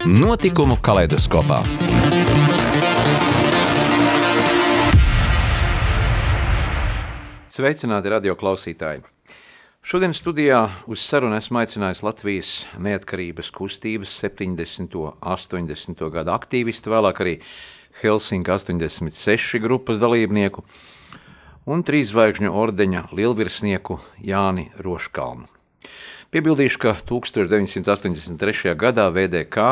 Notikumu kaleidoskopā. Sveicināti radio klausītāji! Šodien studijā uz sarunu esmu aicinājis Latvijas neatkarības kustības 70. un 80. gada aktīvistu, vēlāk arī Helsinki 86 grupas dalībnieku un trīs zvaigžņu ordeņa lielvirsnieku Jāni Roškalnu. Piebildīšu, ka 1983. gadā VDK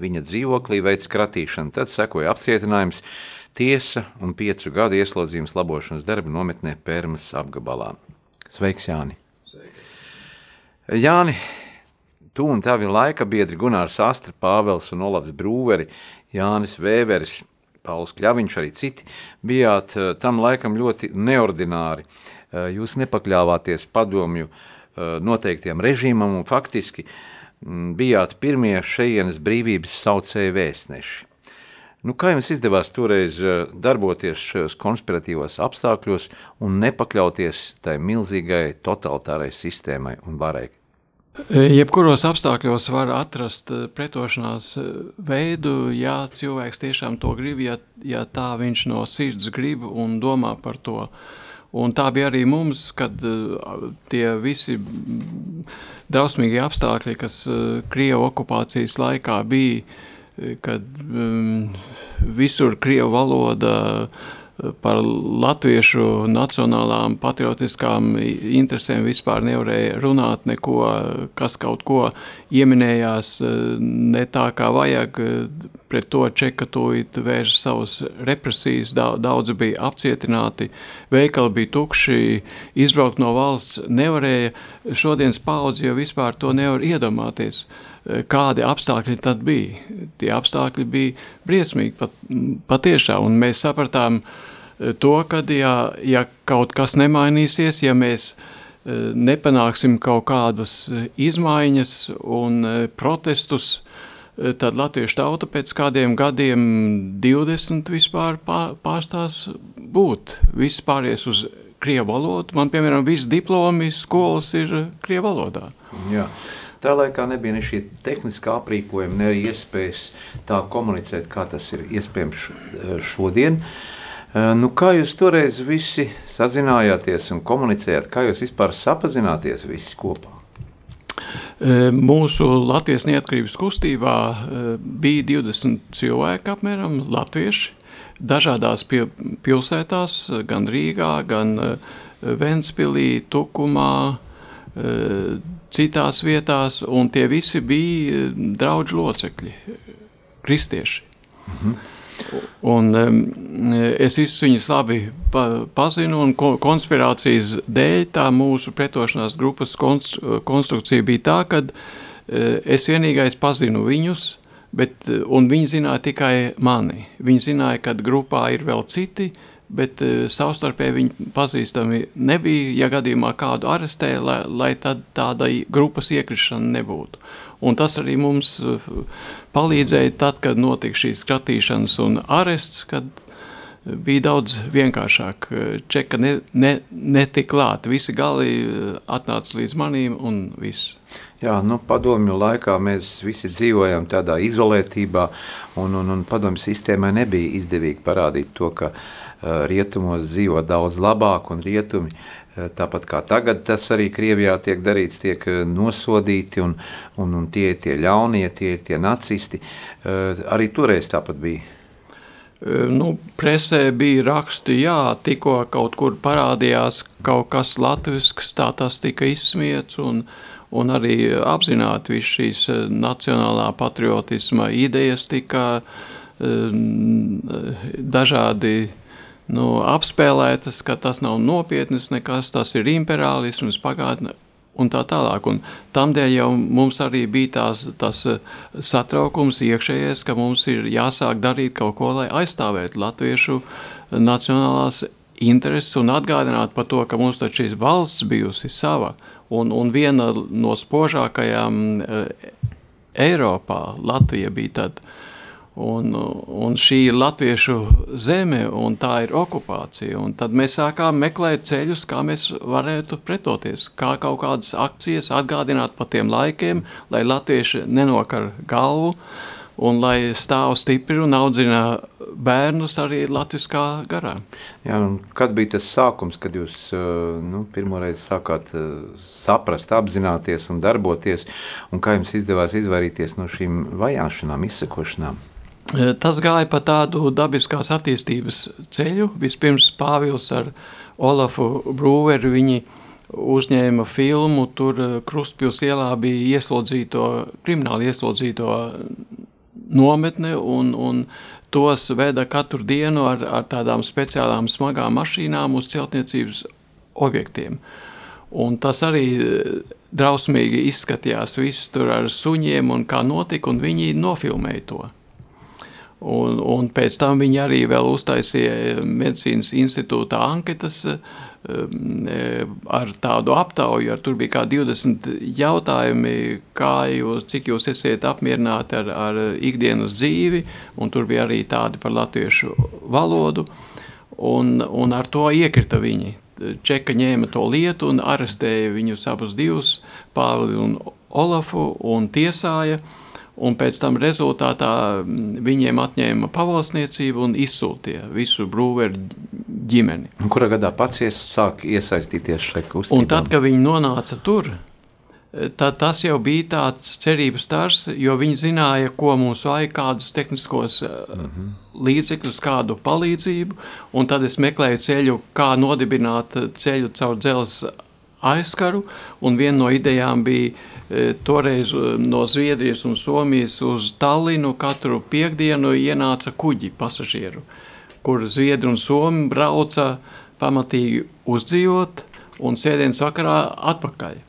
viņa dzīvoklī veids kratīšanu, tad sekoja apcietinājums, tiesa un piecu gadu ieslodzījums labošanas darba nometnē Pērmas apgabalā. Sveiks, Jāni! Sveiki. Jāni, tu un tavi laika biedri Gunārs Astra, Pāvels un Olavs Brūveri, Jānis Vēveris, Pauls Kļaviņš, arī citi, bijāt eh, tam laikam ļoti neordināri. Eh, jūs nepakļāvāties padomju uh, Eh, noteiktiem režīmam un faktiski mm, bijāt pirmie šejienes brīvības saucēji vēstneši. Nu, kā jums izdevās toreiz eh, darboties šajos konspiratīvos apstākļos un nepakļauties tai milzīgai totalitārai sistēmai un varai? Eh, jebkuros apstākļos var atrast pretošanās veidu, ja cilvēks tiešām to grib, ja, ja tā viņš no sirds grib un domā par to. Un tā bija arī mums, kad tie visi drausmīgie apstākļi, kas uh, Krievu okupācijas laikā bija, kad um, visur Krievu valoda uh, par latviešu nacionālām patriotiskām interesēm vispār nevarēja runāt neko, kas kaut ko ieminējās ne tā kā vajag, pret to čekatūjit vērš savus represijas, daudzi bija apcietināti, veikali bija tukši, izbraukt no valsts nevarēja, šodienas paudze jau vispār to nevar iedomāties kādi apstākļi tad bija. Tie apstākļi bija briesmīgi pat, patiešām, un mēs sapratām eh, to, ka ja, ja kaut kas nemainīsies, ja mēs eh, nepanāksim kaut kādas eh, izmaiņas un protestus, tad latviešu tauta pēc kādiem gadiem 20 vispār pārstās būt. Viss pāries uz krievu valodu. Man, piemēram, visi diplomi skolas ir krievu valodā. Jā. Tā laikā nebija ne šī tehniskā aprīkojuma, ne arī iespējas tā komunicēt, kā tas ir iespējams šodien. Eh, nu, kā jūs toreiz visi sazinājāties un komunicējāt, kā jūs vispār sapazināties visi kopā? Eh, mūsu Latvijas neatkarības kustībā bija 20 cilvēki apmēram latvieši, dažādās pilsētās, gan Rīgā, gan Ventspilī, Tukumā, citās vietās, un tie visi bija eh, draudžu locekļi, kristieši. Mhm. Un um, es visus viņus labi pa, pazinu, un ko, konspirācijas dēļ tā mūsu pretošanās grupas konstru, konstrukcija bija tā, ka uh, es vienīgais pazinu viņus, bet, un viņi zināja tikai mani. Viņi zināja, ka grupā ir vēl citi, uh, bet uh, savstarpēji viņi pazīstami nebija. Ja gadījumā kādu arestē, lai, lai tad tādai grupas iekrišana nebūtu. Un tas arī mums uh, palīdzēja tad, kad notika šīs skatīšanas un arests, kad bija daudz vienkāršāk. Čeka ne, ne, netika klāt, visi gali atnāca līdz manīm un viss. Jā, nu, padomju laikā mēs visi dzīvojam tādā izolētībā, un, un, un padomju sistēmai nebija izdevīgi parādīt to, ka uh, rietumos dzīvo daudz labāk, un rietumi, eh, tāpat kā tagad, tas arī Krievijā tiek darīts, tiek eh, nosodīti, un, un, un tie ir tie ļaunie, tie ir tie nacisti. Arī toreiz tāpat bija. Nu, presē bija raksti, jā, tikko kaut kur parādījās kaut kas latvisks, tā tas tika izsmiets, un, un arī apzināti viss šīs nacionālā patriotisma idejas tika dažādi nu, apspēlētas, ka tas nav nopietnas nekas, tas ir imperialisms, pagātne. un tā tālāk. Un tamdēļ jau mums arī bija tās, tas satraukums iekšējais, ka mums ir jāsāk darīt kaut ko, lai aizstāvētu latviešu nacionālās intereses un atgādināt par to, ka mums taču šī valsts bijusi sava. Un, un viena no spožākajām Eiropā Latvija bija tad. Un, un šī ir latviešu zeme, un tā ir okupācija. Un tad mēs sākām meklēt ceļus, kā mēs varētu pretoties, kā kaut kādas akcijas atgādināt par tiem laikiem, lai latvieši nenokar galvu, un lai stāv stipri un audzina bērnus arī latviskā garā. Jā, kad bija tas sākums, kad jūs nu, pirmoreiz sākāt saprast, apzināties un darboties, un kā jums izdevās izvairīties no šīm vajāšanām, izsekošanām? Tas gāja pa tādu dabiskās attīstības ceļu. Vispirms Pāvils ar Olafu Brūveru viņi uzņēma filmu, tur Krustpils ielā bija ieslodzīto, krimināli ieslodzīto nometne un, un tos veda katru dienu ar, ar tādām speciālām smagām mašīnām uz celtniecības objektiem. Un tas arī drausmīgi izskatījās viss tur ar suņiem un kā notika, un viņi nofilmēja to. Un, un pēc tam viņi arī vēl uztaisīja medicīnas institūtā anketas um, ar tādu aptauju, ar tur bija kā 20 jautājumi, kā jūs, cik jūs esiet apmierināti ar, ar ikdienas dzīvi, un tur bija arī tādi par latviešu valodu, un, un ar to iekrita viņi. Čeka ņēma to lietu un arestēja viņus abus divus, Pāvili un Olafu, un tiesāja, uh, un pēc tam rezultātā mm, viņiem atņēma pavalsniecību un izsūtīja visu brūveru ģimeni. Un kurā gadā pats ies, sāk iesaistīties šajā kustībā? Un tad, kad viņi nonāca tur, tad tas jau bija tāds cerības stars, jo viņi zināja, ko mums vajag, kādus tehniskos mm -hmm. līdzekļus, kādu palīdzību, un tad es meklēju ceļu, kā nodibināt ceļu caur dzelzs aizskaru, un viena no idejām bija toreiz e, no Zviedrijas un Somijas uz Tallinu katru piekdienu ienāca kuģi pasažieru, kur Zviedri un Somi brauca pamatīgi uzdzīvot un sēdienas vakarā atpakaļ.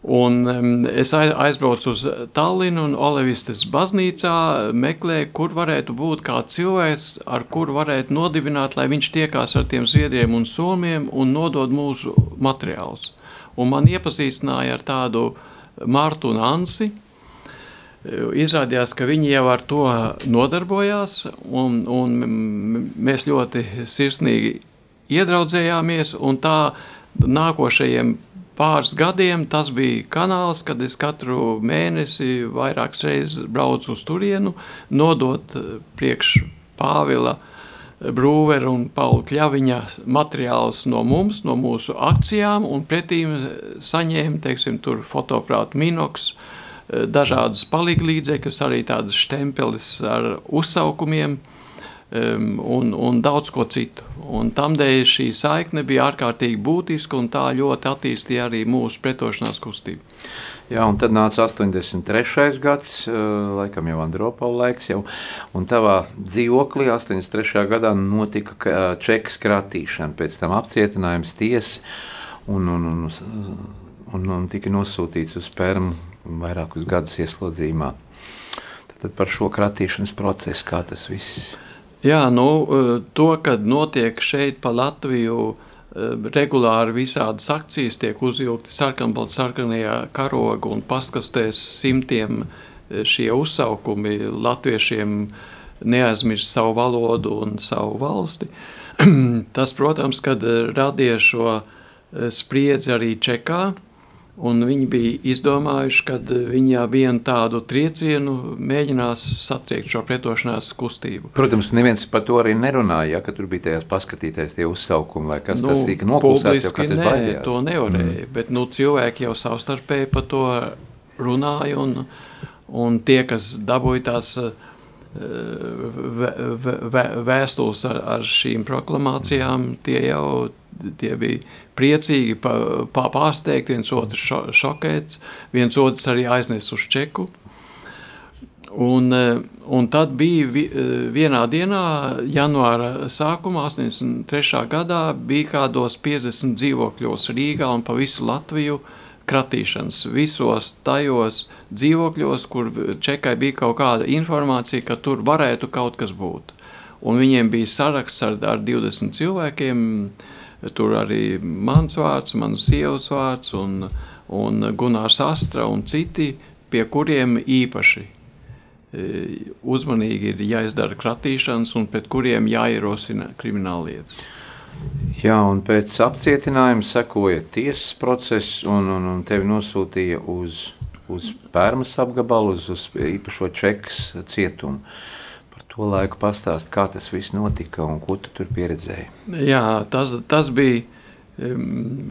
Un es aizbraucu uz Tallinu un Olevistes baznīcā, meklēju, kur varētu būt kāds cilvēks, ar kuru varētu nodibināt, lai viņš tiekās ar tiem zviedriem un somiem un nodod mūsu materiālus. Un man iepazīstināja ar tādu uh, Martu un Ansi. Izrādījās, ka viņi jau ar to nodarbojās, un, un mēs ļoti sirsnīgi iedraudzējāmies. Tā nākošajiem pāris gadiem tas bija kanāls, kad es katru mēnesi vairākas reizes braucu uz turienu, nodot priekš Pāvila Brūvera un Paula Kļaviņa materiālus no mums, no mūsu akcijām, un pretīm saņēma, teiksim, tur fotoprātu minoks, eh, dažādas palīglīdzekļus, arī tādas štempelis ar uzsaukumiem um, un, un daudz ko citu. Un tamdēļ šī saikne bija ārkārtīgi būtiska, un tā ļoti attīstīja arī mūsu pretošanās kustību. Jā, un tad nāca 83. gads, eh, laikam jau Andropola laiks, jau, un tavā dzīvoklī 83. gadā notika eh, čekas kratīšana, pēc tam apcietinājums tiesa, un, un, un, un, un tika nosūtīts uz Permu vairākus gadus ieslodzījumā. Tad par šo kratīšanas procesu, kā tas viss? Jā, nu, eh, to, kad notiek šeit pa Latviju, uh, regulāri visādas akcijas tiek uzvilkti sarkanbalti sarkanajā karoga un paskastēs simtiem e, šie uzsaukumi latviešiem neaizmirst savu valodu un savu valsti. Tas, protams, kad e, radīja šo spriedzi arī Čekā, Un viņi bija izdomājuši, ka viņi vienu tādu triecienu mēģinās satriekt šo pretošanās kustību. Protams, neviens par to arī nerunāja, ja, ka tur bija tajās paskatīties tie uzsaukumi, vai kas nu, tas tika noklusēts, jo katrs nē, baidījās. to nevarēja, mm. bet nu, cilvēki jau savstarpēji par to runāja, un, un tie, kas dabūja tās vē, vēstules ar, ar šīm proklamācijām, tie jau tie bija priecīgi, pārsteigti, viens otrs šo, šokēts, viens otrs arī aiznes uz čeku. Un, un tad bija vienā dienā, janvāra sākumā, 83. gadā, bija kādos 50 dzīvokļos Rīgā un pa visu Latviju kratīšanas visos tajos dzīvokļos, kur čekai bija kaut kāda informācija, ka tur varētu kaut kas būt. Un viņiem bija saraksts ar, ar 20 cilvēkiem, tur arī mans vārds, mans sievas vārds un, un Gunārs Astra un citi, pie kuriem īpaši e, uzmanīgi ir jāizdara kratīšanas un pret kuriem jāierosina krimināllietas. Jā, un pēc apcietinājuma sekoja tiesas process, un, un, un tevi nosūtīja uz, uz Pērmas apgabalu, uz, uz īpašo čekas cietumu. Par to laiku pastāst, kā tas viss notika un ko tu tur pieredzēji. Jā, tas, tas bija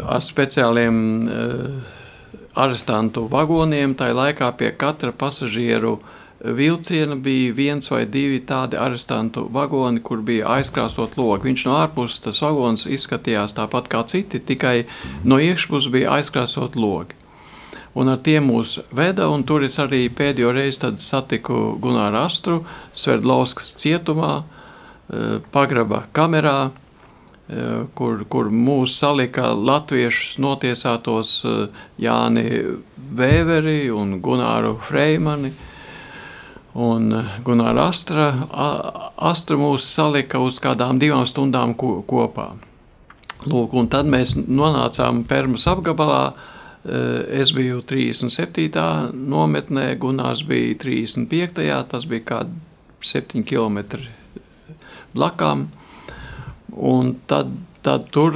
ar speciāliem uh, arestantu vagoniem. Tā laikā pie katra pasažieru uh, vilciena bija viens vai divi tādi arestantu vagoni, kur bija aizkrāsot logi. Viņš no ārpuses tas vagons izskatījās tāpat kā citi, tikai no iekšpuses bija aizkrāsot logi. Un ar tiem mūs veda, un tur es arī pēdējo reizi satiku Gunāru Astru, Sverdlovskas cietumā, eh, pagraba kamerā, eh, kur, kur mūs salika latviešus notiesātos eh, Jāni Vēveri un Gunāru Freimani – Un eh, Gunārs Astra, Astra mūs salika uz kādām divām stundām ko, kopā. Lūk, un tad mēs nonācām Permas apgabalā. Eh, es biju 37. nometnē, Gunārs bija 35. Tas bija kādi 7 km blakām. Un tad, tad tur,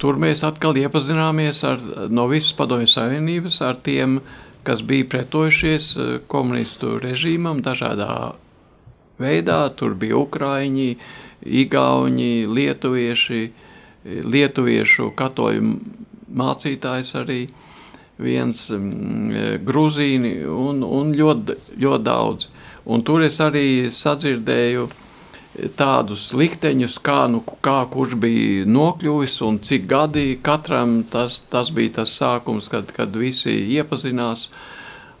tur mēs atkal iepazināmies ar, no visas padomju savienības ar tiem cilvēkiem kas bija pretojušies eh, komunistu režīmam dažādā veidā. Tur bija ukrāņi, igauņi, lietuvieši, lietuviešu katoļu mācītājs arī viens mm, gruzīni un, un ļoti, ļoti daudz. Un tur es arī sadzirdēju uh, tādus likteņus, kā, nu, kā kurš bija nokļuvis un cik gadi katram. Tas, tas bija tas sākums, kad, kad visi iepazinās.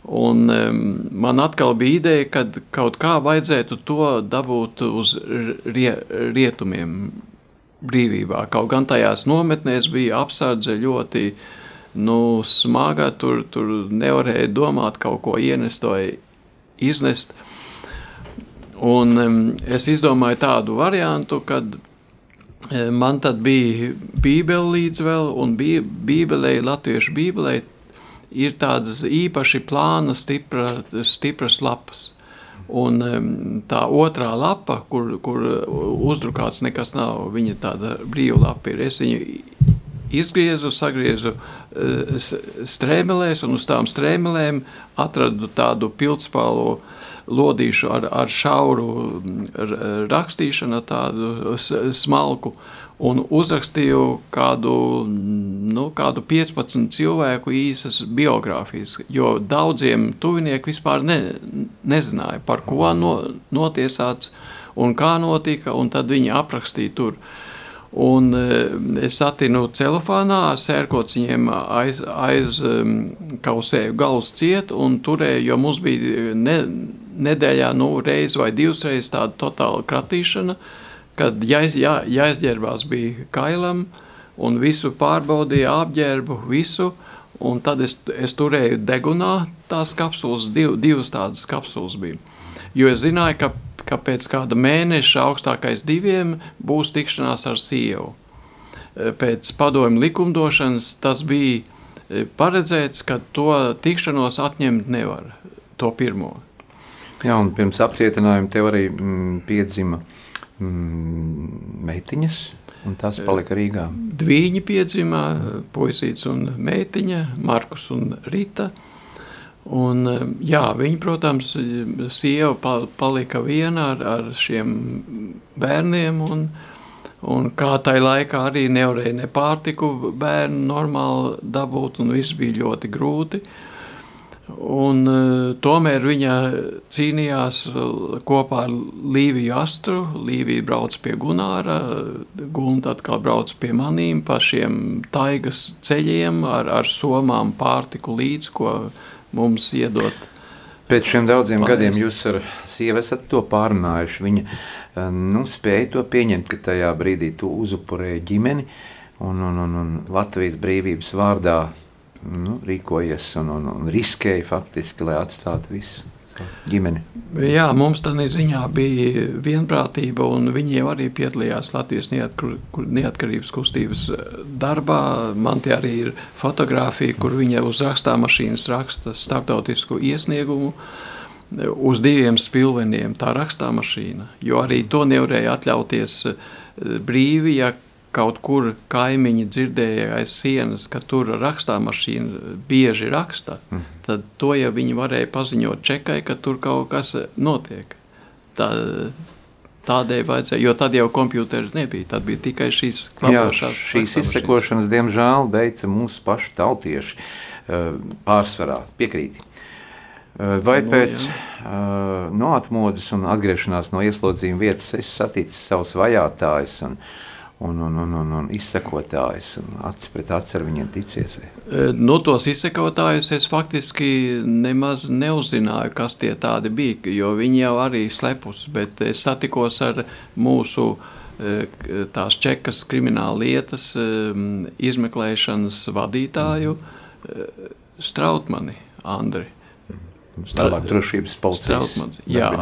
Un, um, man atkal bija ideja, ka kaut kā vajadzētu to dabūt uz rie, rietumiem brīvībā. Kaut gan tajās nometnēs bija apsardze ļoti nu, smaga, tur, tur nevarēja domāt kaut ko ienest vai iznest. Uh, Un es izdomāju tādu variantu, kad um, man tad bija bībele līdz vēl, un bībelē, latviešu bībelē ir tādas īpaši plāna stipra, stipras lapas. Un tā otrā lapa, kur, kur uzdrukāts nekas nav, viņa tāda brīva lapa ir. Es viņu izgriezu, sagriezu uh, strēmelēs, un uz tām strēmelēm atradu tādu pildspālu uh, lodīšu ar, ar šauru rakstīšanu, tādu smalku. Un uzrakstīju kādu, nu, kādu 15 cilvēku īsas biogrāfijas, jo daudziem tuvinieki vispār ne, nezināja, par ko no, notiesāts un kā notika, un tad viņi aprakstīja tur. Un es satinu celofānā, sērkots viņiem aiz, aiz kausēju galvas ciet un turēju, jo mums bija ne, nedēļā nu, reizi vai divas reizes tāda totāla kratīšana, kad jāiz, jā, jāizģērbās bija kailam un visu pārbaudīja, apģērbu, visu. Un tad es, es turēju degunā tās kapsulas, div, divas tādas kapsulas bija. Jo es zināju, ka, ka pēc kāda mēneša augstākais diviem būs tikšanās ar sievu. Pēc padomju likumdošanas tas bija paredzēts, ka to tikšanos atņemt nevar, to pirmo. Jā, un pirms apcietinājuma tev arī mm, piedzima mm, meitiņas, un tas palika Rīgā. Dviņi piedzima, puisīts un meitiņa, Markus un Rita. Un, jā, viņa, protams, sieva palika viena ar, ar šiem bērniem, un, un kā tai laikā arī nevarēja ne pārtiku bērnu normāli dabūt, un viss bija ļoti grūti. Un, uh, tomēr viņa cīnījās uh, kopā ar Līviju Astru. Līvija brauc pie Gunāra, Gunta atkal brauc pie manīm pa šiem taigas ceļiem ar, ar somām pārtiku līdz, ko mums iedot. Pēc šiem daudziem Paldies. gadiem jūs ar sievu esat to pārunājuši. Viņa uh, nu, spēja to pieņemt, ka tajā brīdī tu uzupurēji ģimeni un, un, un, un Latvijas brīvības vārdā nu, rīkojies un, un, un riskēja faktiski, lai atstātu visu ģimeni. Jā, mums tādā ziņā bija vienprātība, un viņi jau arī piedalījās Latvijas neatkarības kustības eh, darbā. Man te arī ir fotografija, kur viņa uz rakstāmašīnas raksta starptautisku iesniegumu eh, uz diviem spilveniem. Tā rakstāmašīna, jo arī to nevarēja atļauties eh, brīvi, ja kaut kur kaimiņi dzirdēja aiz sienas, ka tur rakstāmašīna bieži raksta, mm. tad to jau viņi varēja paziņot čekai, ka tur kaut kas notiek. Tā, tādēļ vajadzēja, jo tad jau kompjuteri nebija, tad bija tikai šīs klapošās. Jā, šīs izsekošanas, diemžēl, veica mūsu pašu tautieši eh, pārsvarā, piekrīti. Eh, vai nu, pēc uh, no atmodas un atgriešanās no ieslodzījuma vietas es saticis savus vajātājus un uh, un, un, un, un, un izsekotājus, un acis pret aci ar viņiem ticies? Vai? E, nu, tos izsekotājus es faktiski nemaz neuzzināju, kas tie tādi bija, jo viņi jau arī slepus, bet es satikos ar mūsu e, tās čekas krimināla lietas e, izmeklēšanas vadītāju Strautmani, Andri. Tālāk drošības policijas Strautmans, jā.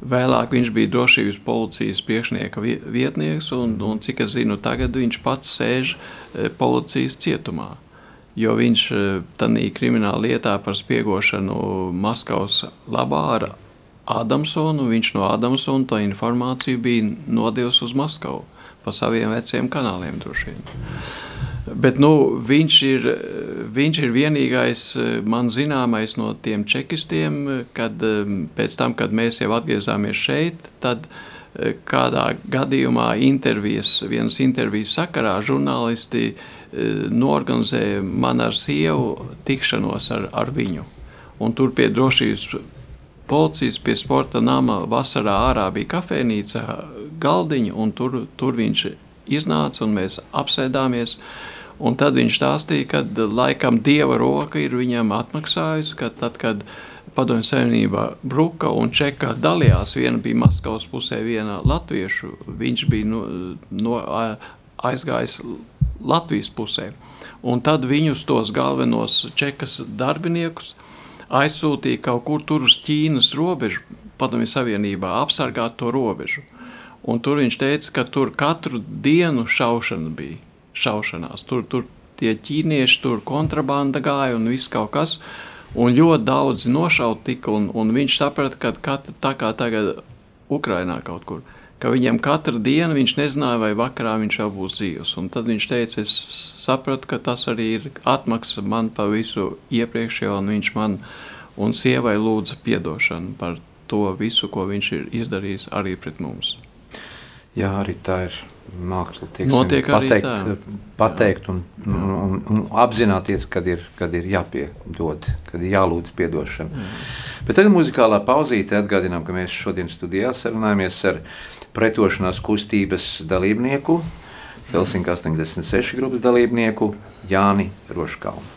Vēlāk viņš bija drošības policijas priekšnieka vietnieks, un, un cik es zinu, tagad viņš pats sēž e, policijas cietumā. Jo viņš e, tādā krimināla lietā par spiegošanu Maskavas labā ar Adamsonu, viņš no Adamsona to informāciju bija nodevis uz Maskavu pa saviem veciem kanāliem droši vien. Bet nu, viņš, ir, viņš ir vienīgais man zināmais no tiem čekistiem, kad pēc tam, kad mēs jau atgriezāmies šeit, tad kādā gadījumā intervijas, vienas intervijas sakarā žurnālisti norganizēja man ar sievu tikšanos ar, ar viņu. Un tur pie drošības policijas, pie sporta nama vasarā ārā bija kafejnīca, galdiņa, un tur, tur viņš iznāca un mēs apsēdāmies. Uh, Un tad viņš stāstīja, ka laikam dieva roka ir viņam atmaksājusi, ka tad, kad Padomju Savienībā Bruka un Čeka dalījās, viena bija Maskavas pusē, viena latviešu, viņš bija no, no, aizgājis Latvijas pusē. Un tad viņus tos galvenos čekas darbiniekus aizsūtīja kaut kur tur uz Ķīnas robežu, Padomju Savienībā, apsargāt to robežu. Un tur viņš teica, ka tur katru dienu šaušana bija šaušanās. Tur, tur tie ķīnieši, tur kontrabanda gāja un viss kaut kas. Un ļoti daudzi nošauti tika, un, un viņš saprata, ka katra, tā kā tagad Ukrainā kaut kur, ka viņam katru dienu viņš nezināja, vai vakarā viņš vēl būs dzīvs. Un tad viņš teica, es sapratu, ka tas arī ir atmaksa man par visu iepriekšējo, un viņš man un sievai lūdza piedošanu par to visu, ko viņš ir izdarījis arī pret mums. Jā, arī tā ir māksla tiek pateikt, pateikt un, un, un, un apzināties, kad ir, kad ir jāpiedod, kad ir jālūdz piedošana. Mm. Bet tagad muzikālā pauzīte atgādinām, ka mēs šodien studijā sarunājamies ar pretošanās kustības dalībnieku, Helsinki 86 grupas dalībnieku Jāni Roškalnu.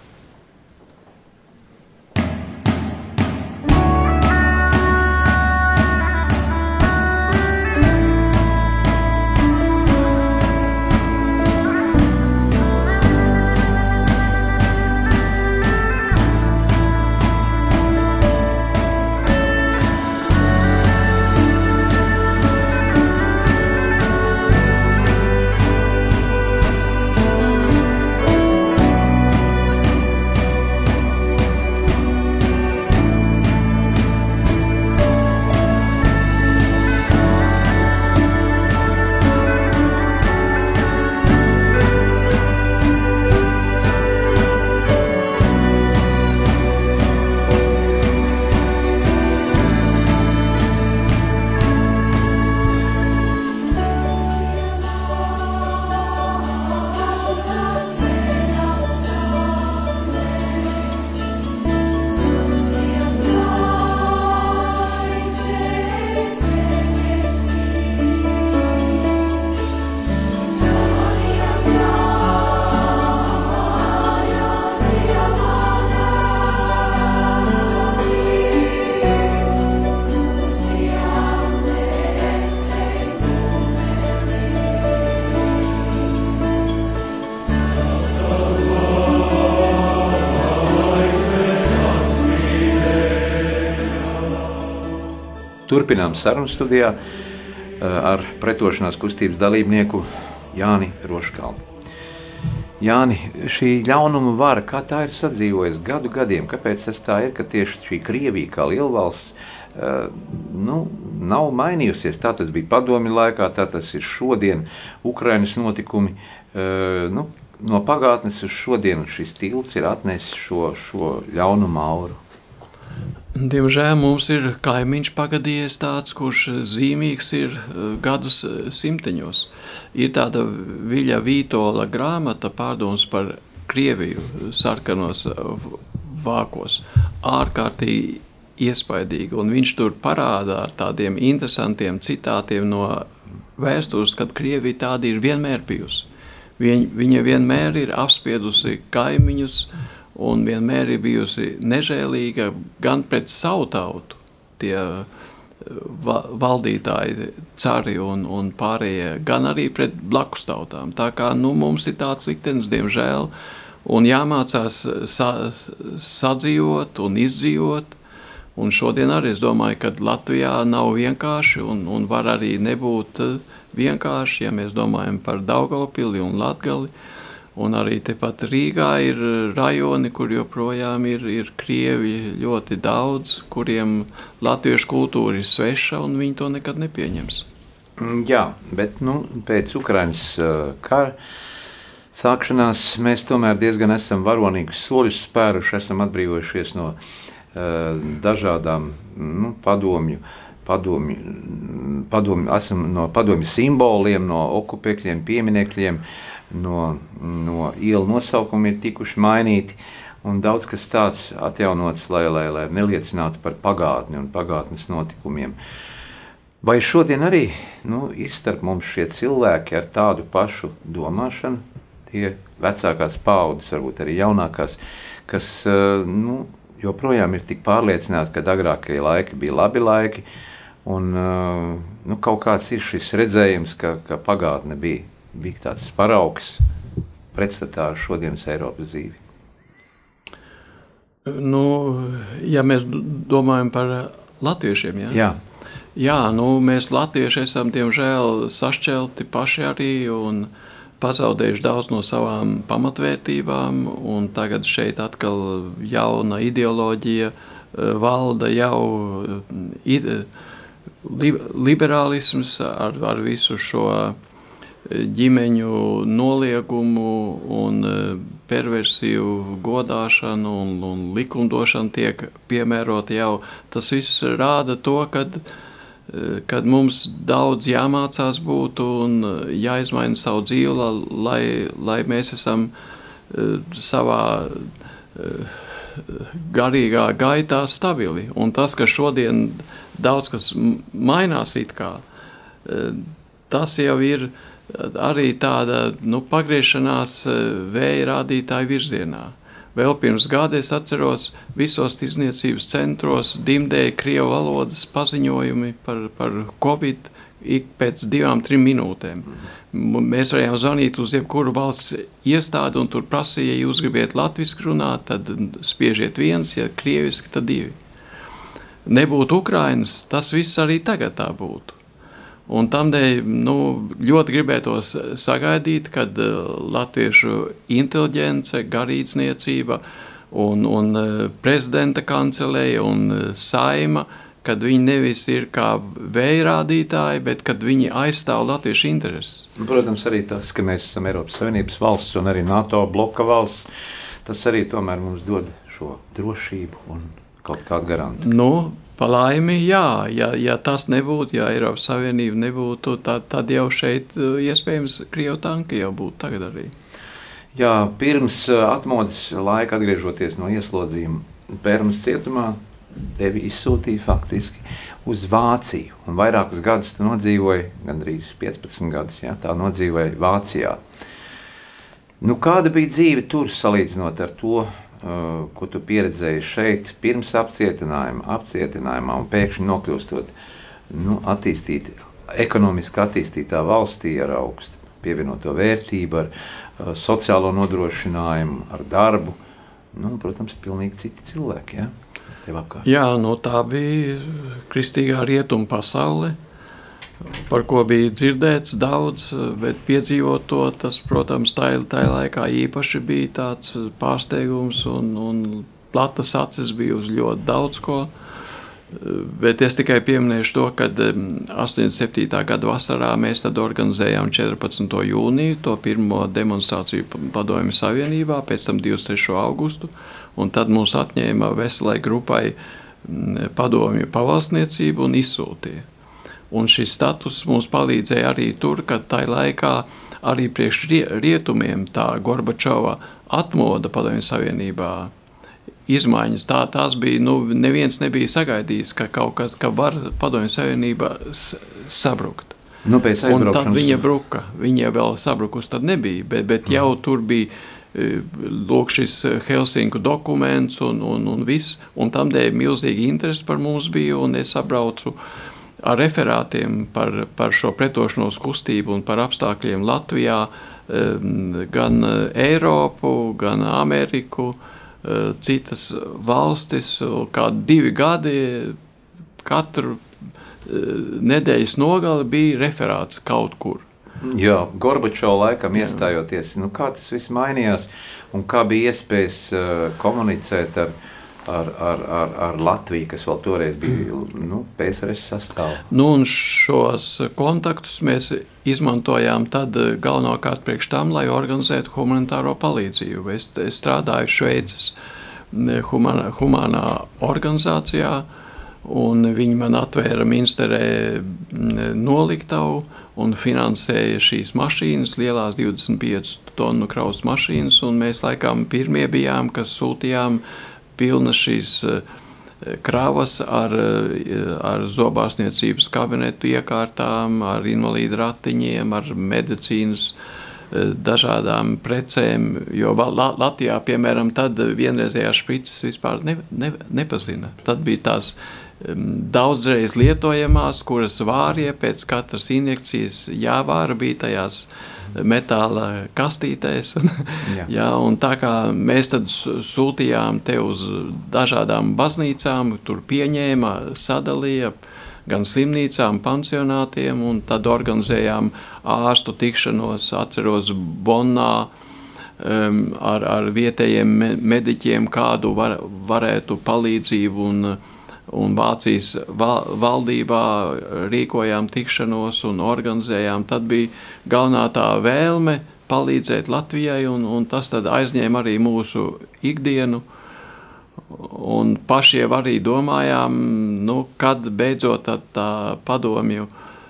Turpinām sarunu studijā ar pretošanās kustības dalībnieku Jāni Roškalnu. Jāni, šī ļaunuma vara, kā tā ir sadzīvojusi gadu gadiem, kāpēc tas tā ir, ka tieši šī Krievija kā lielvalsts uh, nu, nav mainījusies. Tā tas bija padomju laikā, tā tas ir šodien, Ukrainas notikumi. Uh, nu, no pagātnes uz šodienu šis tilts ir atnesis šo, šo ļaunumu auru. Diemžēl mums ir kaimiņš pagadījies tāds, kurš zīmīgs ir eh, gadus eh, simteņos. Ir tāda Viļa Vītola grāmata pārdoms par Krieviju sarkanos eh, vākos. Ārkārtīgi iespaidīgi, un viņš tur parāda ar tādiem interesantiem citātiem no vēstures, kad Krievija tāda ir vienmēr bijusi. Viņa, viņa vienmēr ir apspiedusi kaimiņus, uh, un vienmēr ir bijusi nežēlīga gan pret savu tautu, tie eh, va valdītāji, cari un, un pārējie, gan arī pret blakus tautām. Tā kā nu, mums ir tāds liktenis, diemžēl, un jāmācās sa sadzīvot un izdzīvot. Un šodien arī es domāju, ka Latvijā nav vienkārši un, un var arī nebūt eh, vienkārši, ja mēs domājam par Daugavpili un Latgali. Uh, Un arī tepat Rīgā ir rajoni, kur joprojām ir, ir krievi ļoti daudz, kuriem latviešu kultūra ir sveša un viņi to nekad nepieņems. Mm, jā, bet nu, pēc Ukraiņas uh, kara sākšanās mēs tomēr diezgan esam varonīgus soļus spēruši, esam atbrīvojušies no uh, dažādām nu, padomju padomju, padomju, esam no padomju simboliem, no okupēkļiem, pieminekļiem, no, no ielu nosaukumi ir tikuši mainīti. Un daudz kas tāds atjaunots, lai, lai, lai neliecinātu par pagātni un pagātnes notikumiem. Vai šodien arī nu, ir starp mums šie cilvēki ar tādu pašu domāšanu, tie vecākās paudzes, varbūt arī jaunākās, kas eh, nu, joprojām ir tik pārliecināti, ka agrākie laiki bija labi laiki, un eh, nu, kaut kāds ir šis redzējums, ka, ka pagātne bija bija tāds paraugs pretstatā šodienas Eiropas dzīvi? Nu, ja mēs domājam par latviešiem, jā. jā. Jā, nu, mēs latvieši esam diemžēl sašķelti paši arī un pazaudējuši daudz no savām pamatvērtībām, un tagad šeit atkal jauna ideoloģija eh, valda jau ide, liberālisms ar, ar visu šo uh, ģimeņu noliegumu un e, perversiju godāšanu un, un likumdošanu tiek piemērota jau. Tas viss rāda to, kad, e, kad mums daudz jāmācās būt un jāizmaina savu dzīvi, lai, lai mēs esam e, savā garīgā gaitā stabili. Un tas, ka šodien daudz kas mainās kā, tas jau ir uh, arī tāda nu, pagriešanās e, vēja rādītāja virzienā. Vēl pirms gada es atceros, visos tirdzniecības centros dimdēja krievu valodas paziņojumi par, par covid ik pēc divām, trim minūtēm. Mēs varējām zvanīt uz jebkuru valsts iestādi un tur prasīja, ja jūs gribiet latviski runāt, tad spiežiet viens, ja krieviski, tad divi. Nebūtu Ukrainas, tas viss arī tagad tā būtu. Un tādēļ nu, ļoti gribētos sagaidīt, kad uh, latviešu inteliģence, garīdzniecība un, un uh, prezidenta kancelēja un uh, saima, kad viņi nevis ir kā vējrādītāji, bet kad viņi aizstāv latviešu intereses. Protams, arī tas, ka mēs esam Eiropas Savienības valsts un arī NATO bloka valsts, tas arī tomēr mums dod šo drošību un kaut kādu garantiju. Nu, Palaimi, jā, ja, ja tas nebūtu, ja Eiropas Savienība nebūtu, tad, tad jau šeit uh, iespējams Krievu tanki jau būtu tagad arī. Jā, pirms uh, atmodas laika atgriežoties no ieslodzījuma Pērmas cietumā, tevi izsūtīja faktiski uz Vāciju. Un vairākus gadus tu nodzīvoji, gandrīz 15 gadus, jā, tā nodzīvoja Vācijā. Nu, kāda bija dzīve tur salīdzinot ar to, ko tu pieredzēji šeit, pirms apcietinājuma, apcietinājumā un pēkšņi nokļūstot nu, attīstīt, ekonomiski attīstītā valstī ar augstu pievienoto vērtību, ar uh, sociālo nodrošinājumu, ar darbu. Nu, protams, pilnīgi citi cilvēki. Ja? Jā, nu, tā bija kristīgā rietuma pasaule, par ko bija dzirdēts daudz, bet piedzīvot to, tas, protams, tajā, tajā laikā īpaši bija tāds pārsteigums un, un platas acis bija uz ļoti daudz ko. Bet es tikai pieminēšu to, ka 87. gada vasarā mēs organizējām 14. jūniju to pirmo demonstrāciju Padomju Savienībā, pēc tam 23. augustu, tad mūs atņēma veselai grupai padomju pavalsniecību un izsūtīja. Un šis status mums palīdzēja arī tur, kad tajā laikā arī priekš rietumiem tā Gorbačova atmoda Padomju Savienībā izmaiņas. Tā, tās bija, nu, neviens nebija sagaidījis, ka kaut kas, ka var padomju savienība sabrukt. Nu, un tad viņa bruka, viņa vēl sabrukus tad nebija, bet, bet jau mm. tur bija e, lūk šis Helsinku dokuments un, un, un viss, un tam dēļ milzīgi interesi par mums bija, un es sabraucu ar referātiem par, par šo pretošanos kustību un par apstākļiem Latvijā, gan Eiropu, gan Ameriku, Eh, citas valstis, kādi divi gadi, katru eh, nedēļas nogali bija referāts kaut kur. Jā, Gorbačovs laikam Jā. iestājoties, nu, kā tas viss mainījās un kā bija iespējas komunicēt ar viņu ar, ar, ar, ar Latviju, kas vēl toreiz bija nu, PSRS sastāvā. Nu, šos kontaktus mēs izmantojām tad eh, galvenokārt priekš tam, lai organizētu humanitāro palīdzību. Es, es strādāju Šveices humanā, humanā organizācijā, un viņi man atvēra Minsterē noliktavu un finansēja šīs mašīnas, lielās 25 tonu kraus mašīnas, un mēs laikam pirmie bijām, kas sūtījām uh, pilnas šīs eh, kravas ar, eh, ar zobārstniecības kabinetu iekārtām, ar invalīdu ratiņiem, ar medicīnas eh, dažādām precēm, jo Latvijā, piemēram, tad vienreizējās šprices vispār ne, ne, nepazina. Tad bija tās daudzreiz lietojamās, kuras vārie pēc katras injekcijas jāvāra bija tajās uh, metāla kastītēs. jā. jā, un tā kā mēs sūtījām te uz dažādām baznīcām, tur pieņēma, sadalīja gan slimnīcām, pansionātiem, un tad organizējām ārstu tikšanos, atceros Bonnā, um, ar, ar vietējiem mediķiem, kādu var, varētu palīdzību un uh, un Vācijas valdībā rīkojām tikšanos un organizējām. Tad bija galvenā tā vēlme palīdzēt Latvijai, un, un tas aizņēma arī mūsu ikdienu. Un paši jau arī domājām, nu, kad beidzot tā, padomju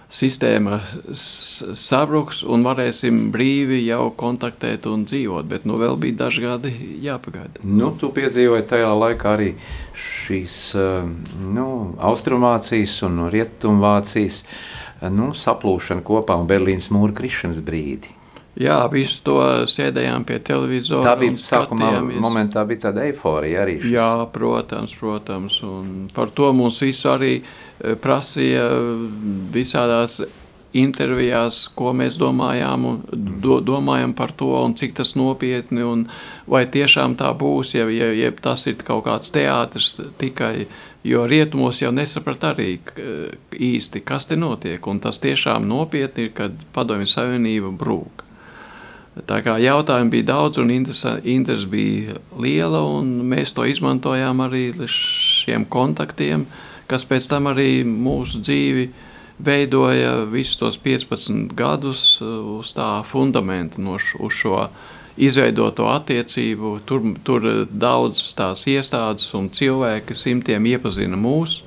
sistēma sabruks un varēsim brīvi jau kontaktēt un dzīvot. Bet nu, vēl bija daži gadi jāpagaida. Nu, tu piedzīvoji tajā laikā arī šīs eh, nu, austrumvācijas un rietumvācijas eh, nu, saplūšana kopā un Berlīnas mūra krišanas brīdi. Jā, visu to sēdējām pie televizora. Tā bija sākumā, momentā bija tāda eiforija arī. Šis. Jā, protams, protams. Un par to mums visu arī eh, prasīja visādās intervijās, ko mēs domājām, do, domājam par to, un cik tas nopietni, un vai tiešām tā būs, ja, ja, ja tas ir kaut kāds teātris tikai. Jo rietumos jau nesaprat arī īsti, kas te notiek, un tas tiešām nopietni ir, kad padomju savienība brūk. Tā kā jautājumi bija daudz un interesi bija liela, un mēs to izmantojām arī šiem kontaktiem, kas pēc tam arī mūsu dzīvi veidoja visus tos 15 gadus uh, uz tā fundamenta, no š, uz šo izveidoto attiecību. Tur, tur daudz tās iestādes un cilvēki simtiem iepazina mūs,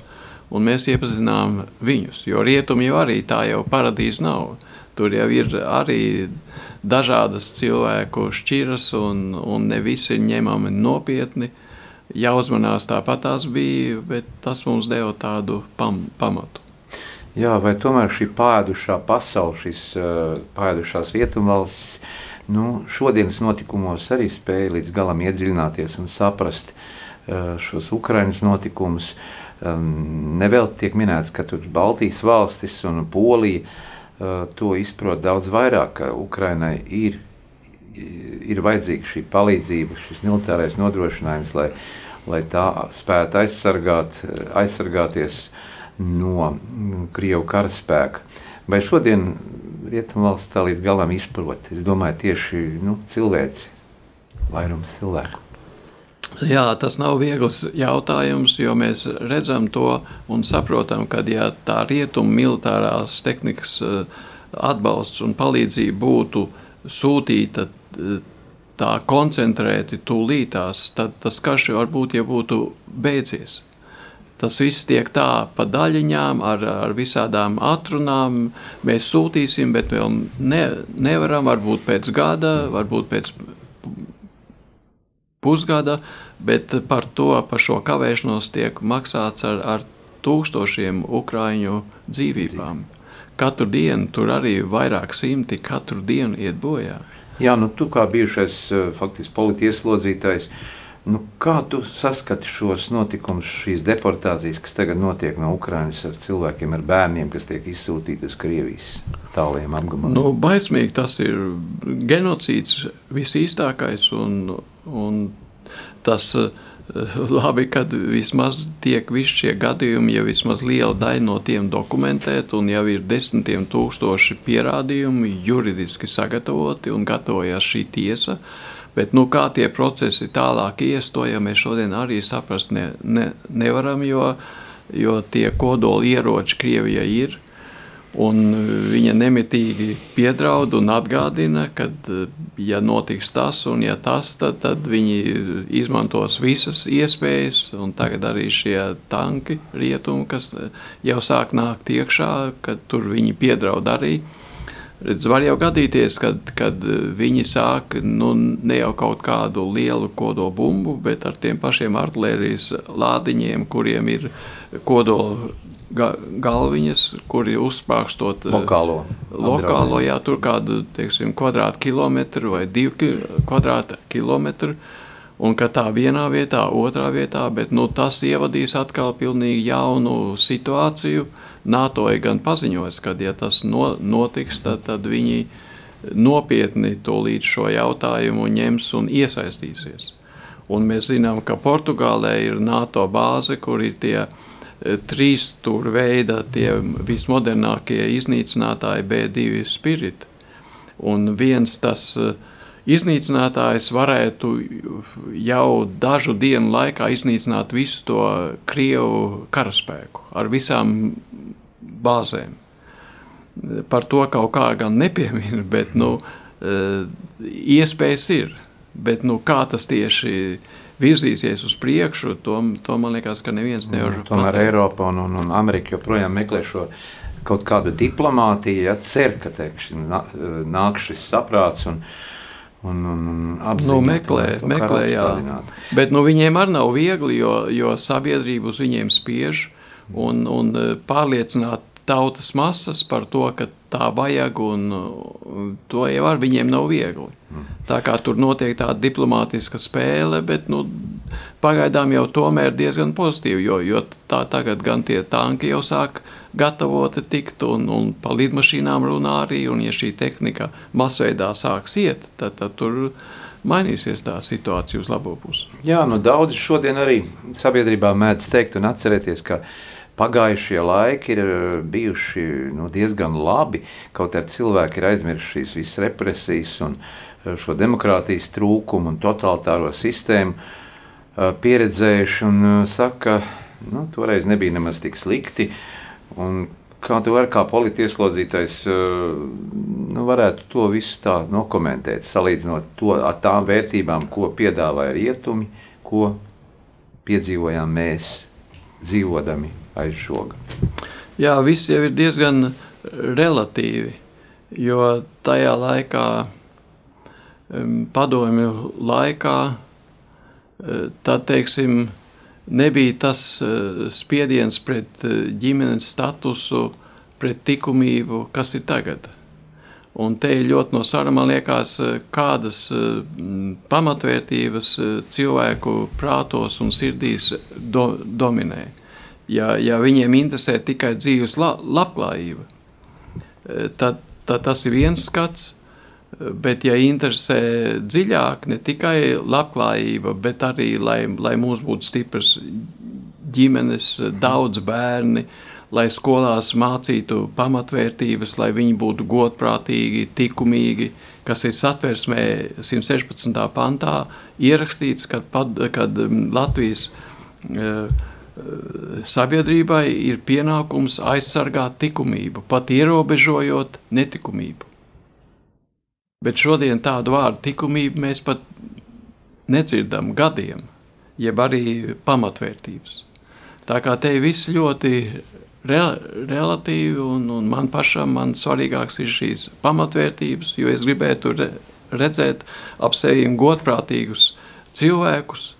un mēs iepazinām viņus, jo rietumi jau arī tā jau paradīze nav. Tur jau ir arī dažādas cilvēku šķiras, un, un ne visi ir ņemami nopietni. Jāuzmanās tāpat tās bija, bet tas mums deva tādu pam, pamatu. Jā, vai tomēr šī pādušā pasaule, šīs uh, pādušās rietumvalstis, nu, šodienas notikumos arī spēja līdz galam iedziļināties un saprast uh, šos Ukraiņas notikumus. Um, Nevēl tiek minēts, ka tur Baltijas valstis un Polija uh, to izprot daudz vairāk, ka Ukrainai ir, ir vajadzīga šī palīdzība, šis militārais nodrošinājums, lai lai tā spētu aizsargāt, aizsargāties no Krievu karaspēka. Vai šodien Rietumvalsts tā līdz galam izprot? Es domāju, tieši nu, cilvēci, vairums cilvēku. Jā, tas nav viegls jautājums, jo mēs redzam to un saprotam, ka ja tā rietuma militārās tehnikas atbalsts un palīdzība būtu sūtīta tā koncentrēti tūlītās, tad tas karš varbūt jau būtu beidzies. Tas viss tiek tā pa daļiņām, ar, ar visādām atrunām. Mēs sūtīsim, bet vēl ne, nevaram, varbūt pēc gada, varbūt pēc pusgada, bet par to, par šo kavēšanos tiek maksāts ar, ar tūkstošiem ukraiņu dzīvībām. Katru dienu tur arī vairāk simti katru dienu iet bojā. Jā, nu tu kā bijušais eh, faktiski politieslodzītājs, nu, kā tu saskati šos notikumus, šīs deportācijas, kas tagad notiek no Ukrainas ar cilvēkiem, ar bērniem, kas tiek izsūtīti uz Krievijas tāliem apgabaliem? Nu, baismīgi tas ir genocīds visīstākais un, un tas uh, labi, kad vismaz tiek visi šie gadījumi, ja vismaz liela daļa no tiem dokumentēta, un jau ir desmitiem tūkstoši pierādījumi juridiski sagatavoti un gatavojas šī tiesa. Bet nu, kā tie procesi tālāk ies, to ja mēs šodien arī saprast ne, ne, nevaram, jo, jo tie kodoli ieroči Krievijai ir. Un viņa nemitīgi piedraud un atgādina, ka, ja notiks tas un ja tas, tad, tad viņi izmantos visas iespējas. Tagad arī šie tanki, rietumi, kas jau sāk nākt iekšā, kad tur viņi piedraud arī. Redz, var jau gadīties, kad, kad viņi sāk nu, ne jau kaut kādu lielu kodola bumbu, bet ar tiem pašiem artērijas lādiņiem, kuriem ir kodola ga, galviņas, kuri uzsprāgstot eh, lokālo. lokālo jā, tur kādu teiksim, kvadrātkilometru vai divu kvadrātkilometru. Un ka tā vienā vietā, otrā vietā, bet nu, tas ievadīs atkal pilnīgi jaunu situāciju. NATO ir gan paziņojis, ka, ja tas no, notiks, tad, tad viņi nopietni to līdz šo jautājumu ņems un iesaistīsies. Un mēs zinām, ka Portugālē ir NATO bāze, kur ir tie uh, trīs stūra veida tie vismodernākie iznīcinātāji B2 spiriti. Un viens tas eh, iznīcinātājs varētu jau dažu dienu laikā iznīcināt visu to Krievu karaspēku ar visām bāzēm. Par to kaut kā gan nepiemina, bet nu, eh, iespējas ir. Bet nu, kā tas tieši ir? virzīsies uz priekšu, to, to man liekas, ka neviens nevar. Nu, tomēr pateikt. Eiropa un, un, un Amerika joprojām meklē šo kaut kādu diplomātiju, ja cer, ka teikši, nāk šis saprāts. Un, Un, un, un apziņot, nu, meklē, meklē jā. Bet nu, viņiem arī nav viegli, jo, jo sabiedrība uz viņiem spiež un, un e, pārliecināt tautas masas par to, ka tā vajag, un to jau ar viņiem nav viegli. Tā kā tur notiek tāda diplomātiska spēle, bet nu, pagaidām jau tomēr diezgan pozitīvi, jo, jo tā tagad gan tie tanki jau sāk gatavoti tikt, un, un pa lidmašīnām runā arī, un ja šī tehnika masveidā sāks iet, tad, tad tur mainīsies tā situācija uz labo pusi. Jā, nu daudz šodien arī sabiedrībā mēdz teikt un atcerēties, ka pagājušie laiki ir eh, bijuši nu, diezgan labi. Kaut arī cilvēki ir aizmirsuši šīs visas represijas un eh, šo demokrātijas trūkumu un totalitāro sistēmu eh, pieredzējuši un saka, ka nu, toreiz nebija nemaz tik slikti. Un kā tu vari kā politieslodzītais, nu, varētu to visu tā nokomentēt, salīdzinot to ar tām vērtībām, ko piedāvāja rietumi, ko piedzīvojām mēs dzīvodami aiz žoga. Jā, viss jau ir diezgan relatīvi, jo tajā laikā, padomju laikā, e, tad, teiksim, nebija tas e, spiediens pret e, ģimenes statusu, pret likumību, kas ir tagad. Un te ļoti no sara, man liekas, kādas pamatvērtības cilvēku prātos un sirdīs do, dominē ja, ja viņiem interesē tikai dzīves la, labklājība, tad, tad tas ir viens skats. Bet, ja interesē dziļāk, ne tikai labklājība, bet arī, lai, lai mums būtu stipras ģimenes, daudz bērni, lai skolās mācītu pamatvērtības, lai viņi būtu godprātīgi, likumīgi, kas ir satversmē 116. pantā ierakstīts, kad, kad mm, Latvijas uh, sabiedrībai ir pienākums aizsargāt likumību, pat ierobežojot netikumību. Bet šodien tādu vārdu likumību mēs pat nedzirdam gadiem, jeb arī pamatvērtības. Tā kā te viss ļoti re, relatīvi, un, un man pašam man svarīgāks ir šīs pamatvērtības, jo es gribētu re, redzēt ap sevi godprātīgus cilvēkus,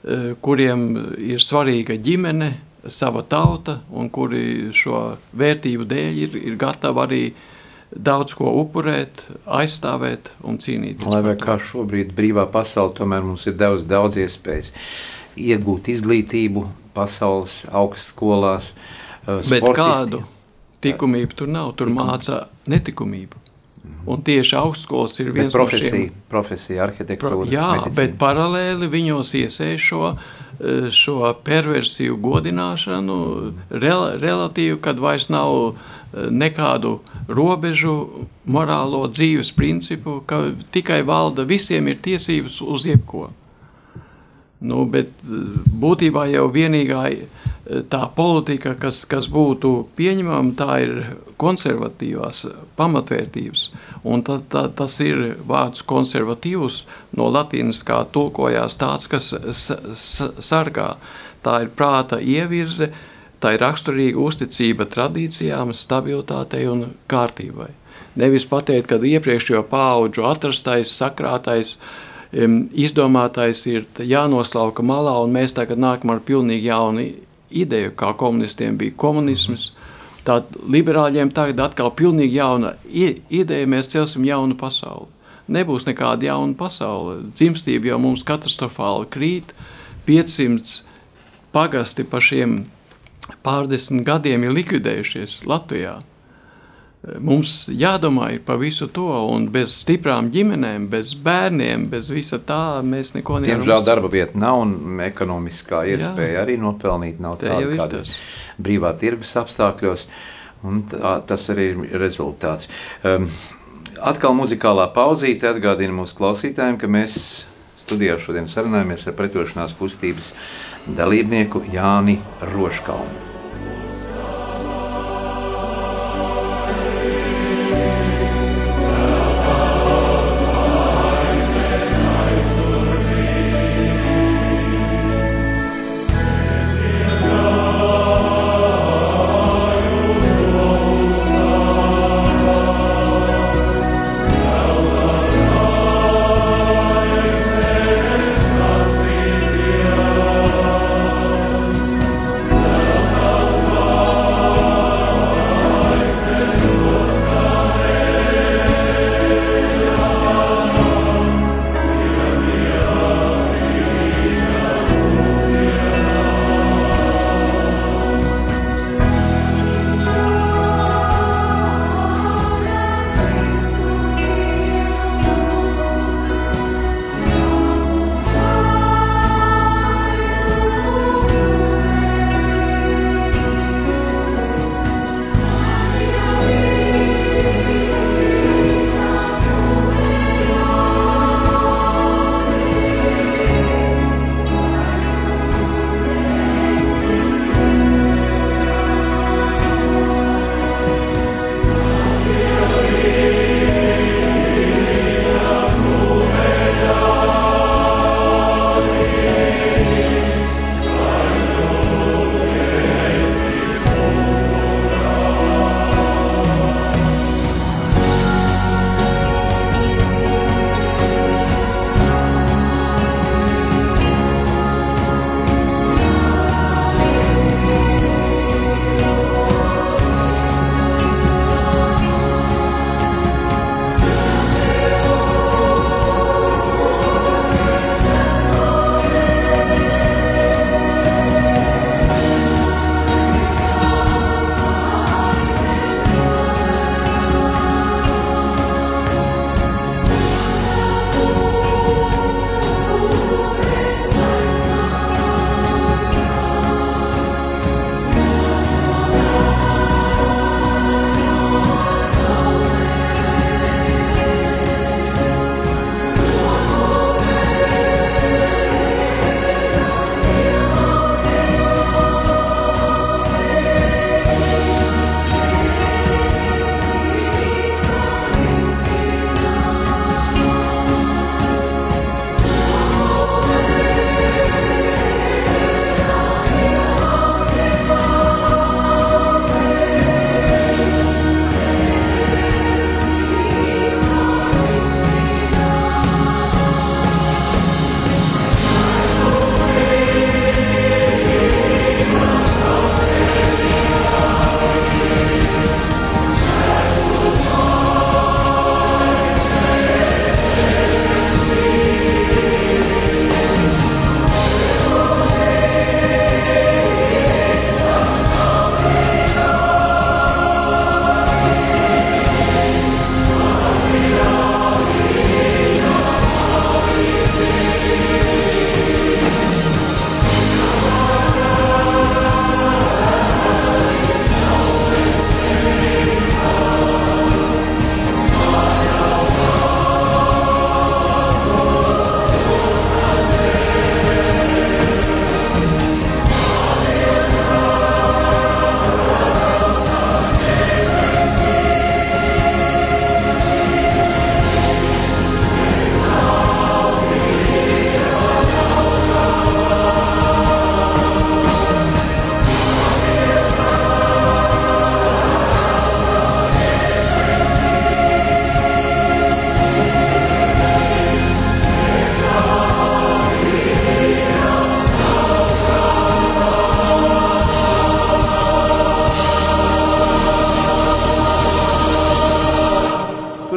Eh, kuriem ir svarīga ģimene, sava tauta, un kuri šo vērtību dēļ ir, ir gatavi arī daudz ko upurēt, aizstāvēt un cīnīties. Lai kā šobrīd brīvā pasaule tomēr mums ir devusi daudz iespējas iegūt izglītību pasaules augstskolās. Eh. Bet kādu tikumību tur nav? Tur Tikum. māca netikumību. Un tieši augstskolas ir viens profesija, no šiem. Profesija, arhitektūra. Pro, jā, medicīna. bet paralēli viņos iesēž šo, eh, šo perversiju godināšanu, rel, relatīvi, kad vairs nav eh, nekādu robežu, morālo dzīves principu, ka tikai valda visiem ir tiesības uz jebko. Nu, bet eh, būtībā jau vienīgā tā politika, kas, kas būtu pieņemama, tā ir konservatīvās pamatvērtības. Un tad, tad, tas ir vārds konservatīvs no latīnas, kā tulkojās tāds, kas sargā. Tā ir prāta ievirze, tā ir raksturīga uzticība tradīcijām, stabilitātei un kārtībai. Nevis pateikt, ka iepriekšējo pauģu atrastais, sakrātais, izdomātais ir jānoslauka malā, un mēs tagad nākam ar pilnīgi jaunu ideju, kā komunistiem bija komunisms. Tad liberāļiem tagad atkal pilnīgi jauna ideja, mēs celsim jaunu pasauli. Nebūs nekāda jauna pasaule. Dzimstība jau mums katastrofāli krīt. 500 pagasti pa šiem pārdesmit gadiem ir likvidējušies Latvijā. Mums jādomā par visu to, un bez stiprām ģimenēm, bez bērniem, bez visa tā mēs neko nevaram. Diemžēl darba vieta nav un ekonomiskā iespēja Jā. arī nopelnīt nav tāda kāda brīvā tirgus apstākļos, un tā, tas arī ir rezultāts. Um, atkal muzikālā pauzīte atgādina mūsu klausītājiem, ka mēs studijā šodien sarunājamies ar pretošanās kustības dalībnieku Jāni Roškalnu.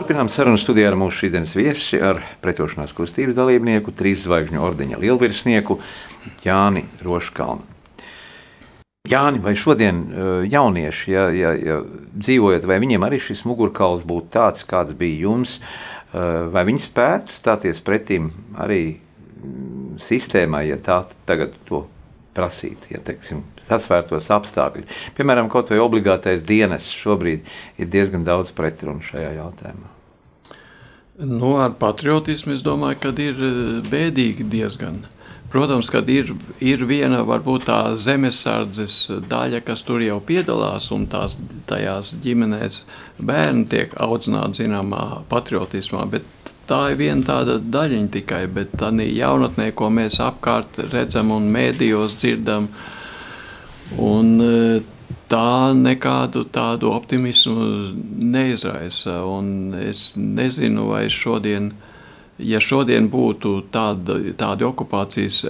Turpinām sarunu studijā ar mūsu šīdienas viesi, ar pretošanās kustības dalībnieku, trīs zvaigžņu ordeņa lielvirsnieku Jāni Roškalnu. Jāni, vai šodien eh, jaunieši, ja, ja, ja dzīvojat, vai viņiem arī šis mugurkauls būtu tāds, kāds bija jums, eh, vai viņi spētu stāties pretim arī mm, sistēmai, ja tā tagad to prasīt, ja teiksim, sasvērtos apstākļi. Piemēram, kaut vai obligātais dienas šobrīd ir diezgan daudz pretrunu šajā jautājumā. Nu, ar patriotismu es domāju, ka ir eh, bēdīgi diezgan. Protams, ka ir, ir viena varbūt tā zemesardzes daļa, kas tur jau piedalās, un tās tajās ģimenēs bērni tiek audzināti zināmā patriotismā, bet tā ir viena tāda daļiņa tikai, bet tā jaunatnē, ko mēs apkārt redzam un mēdījos dzirdam, un e, tā nekādu tādu optimismu neizraisa, un es nezinu, vai šodien, ja šodien būtu tāda, tādi okupācijas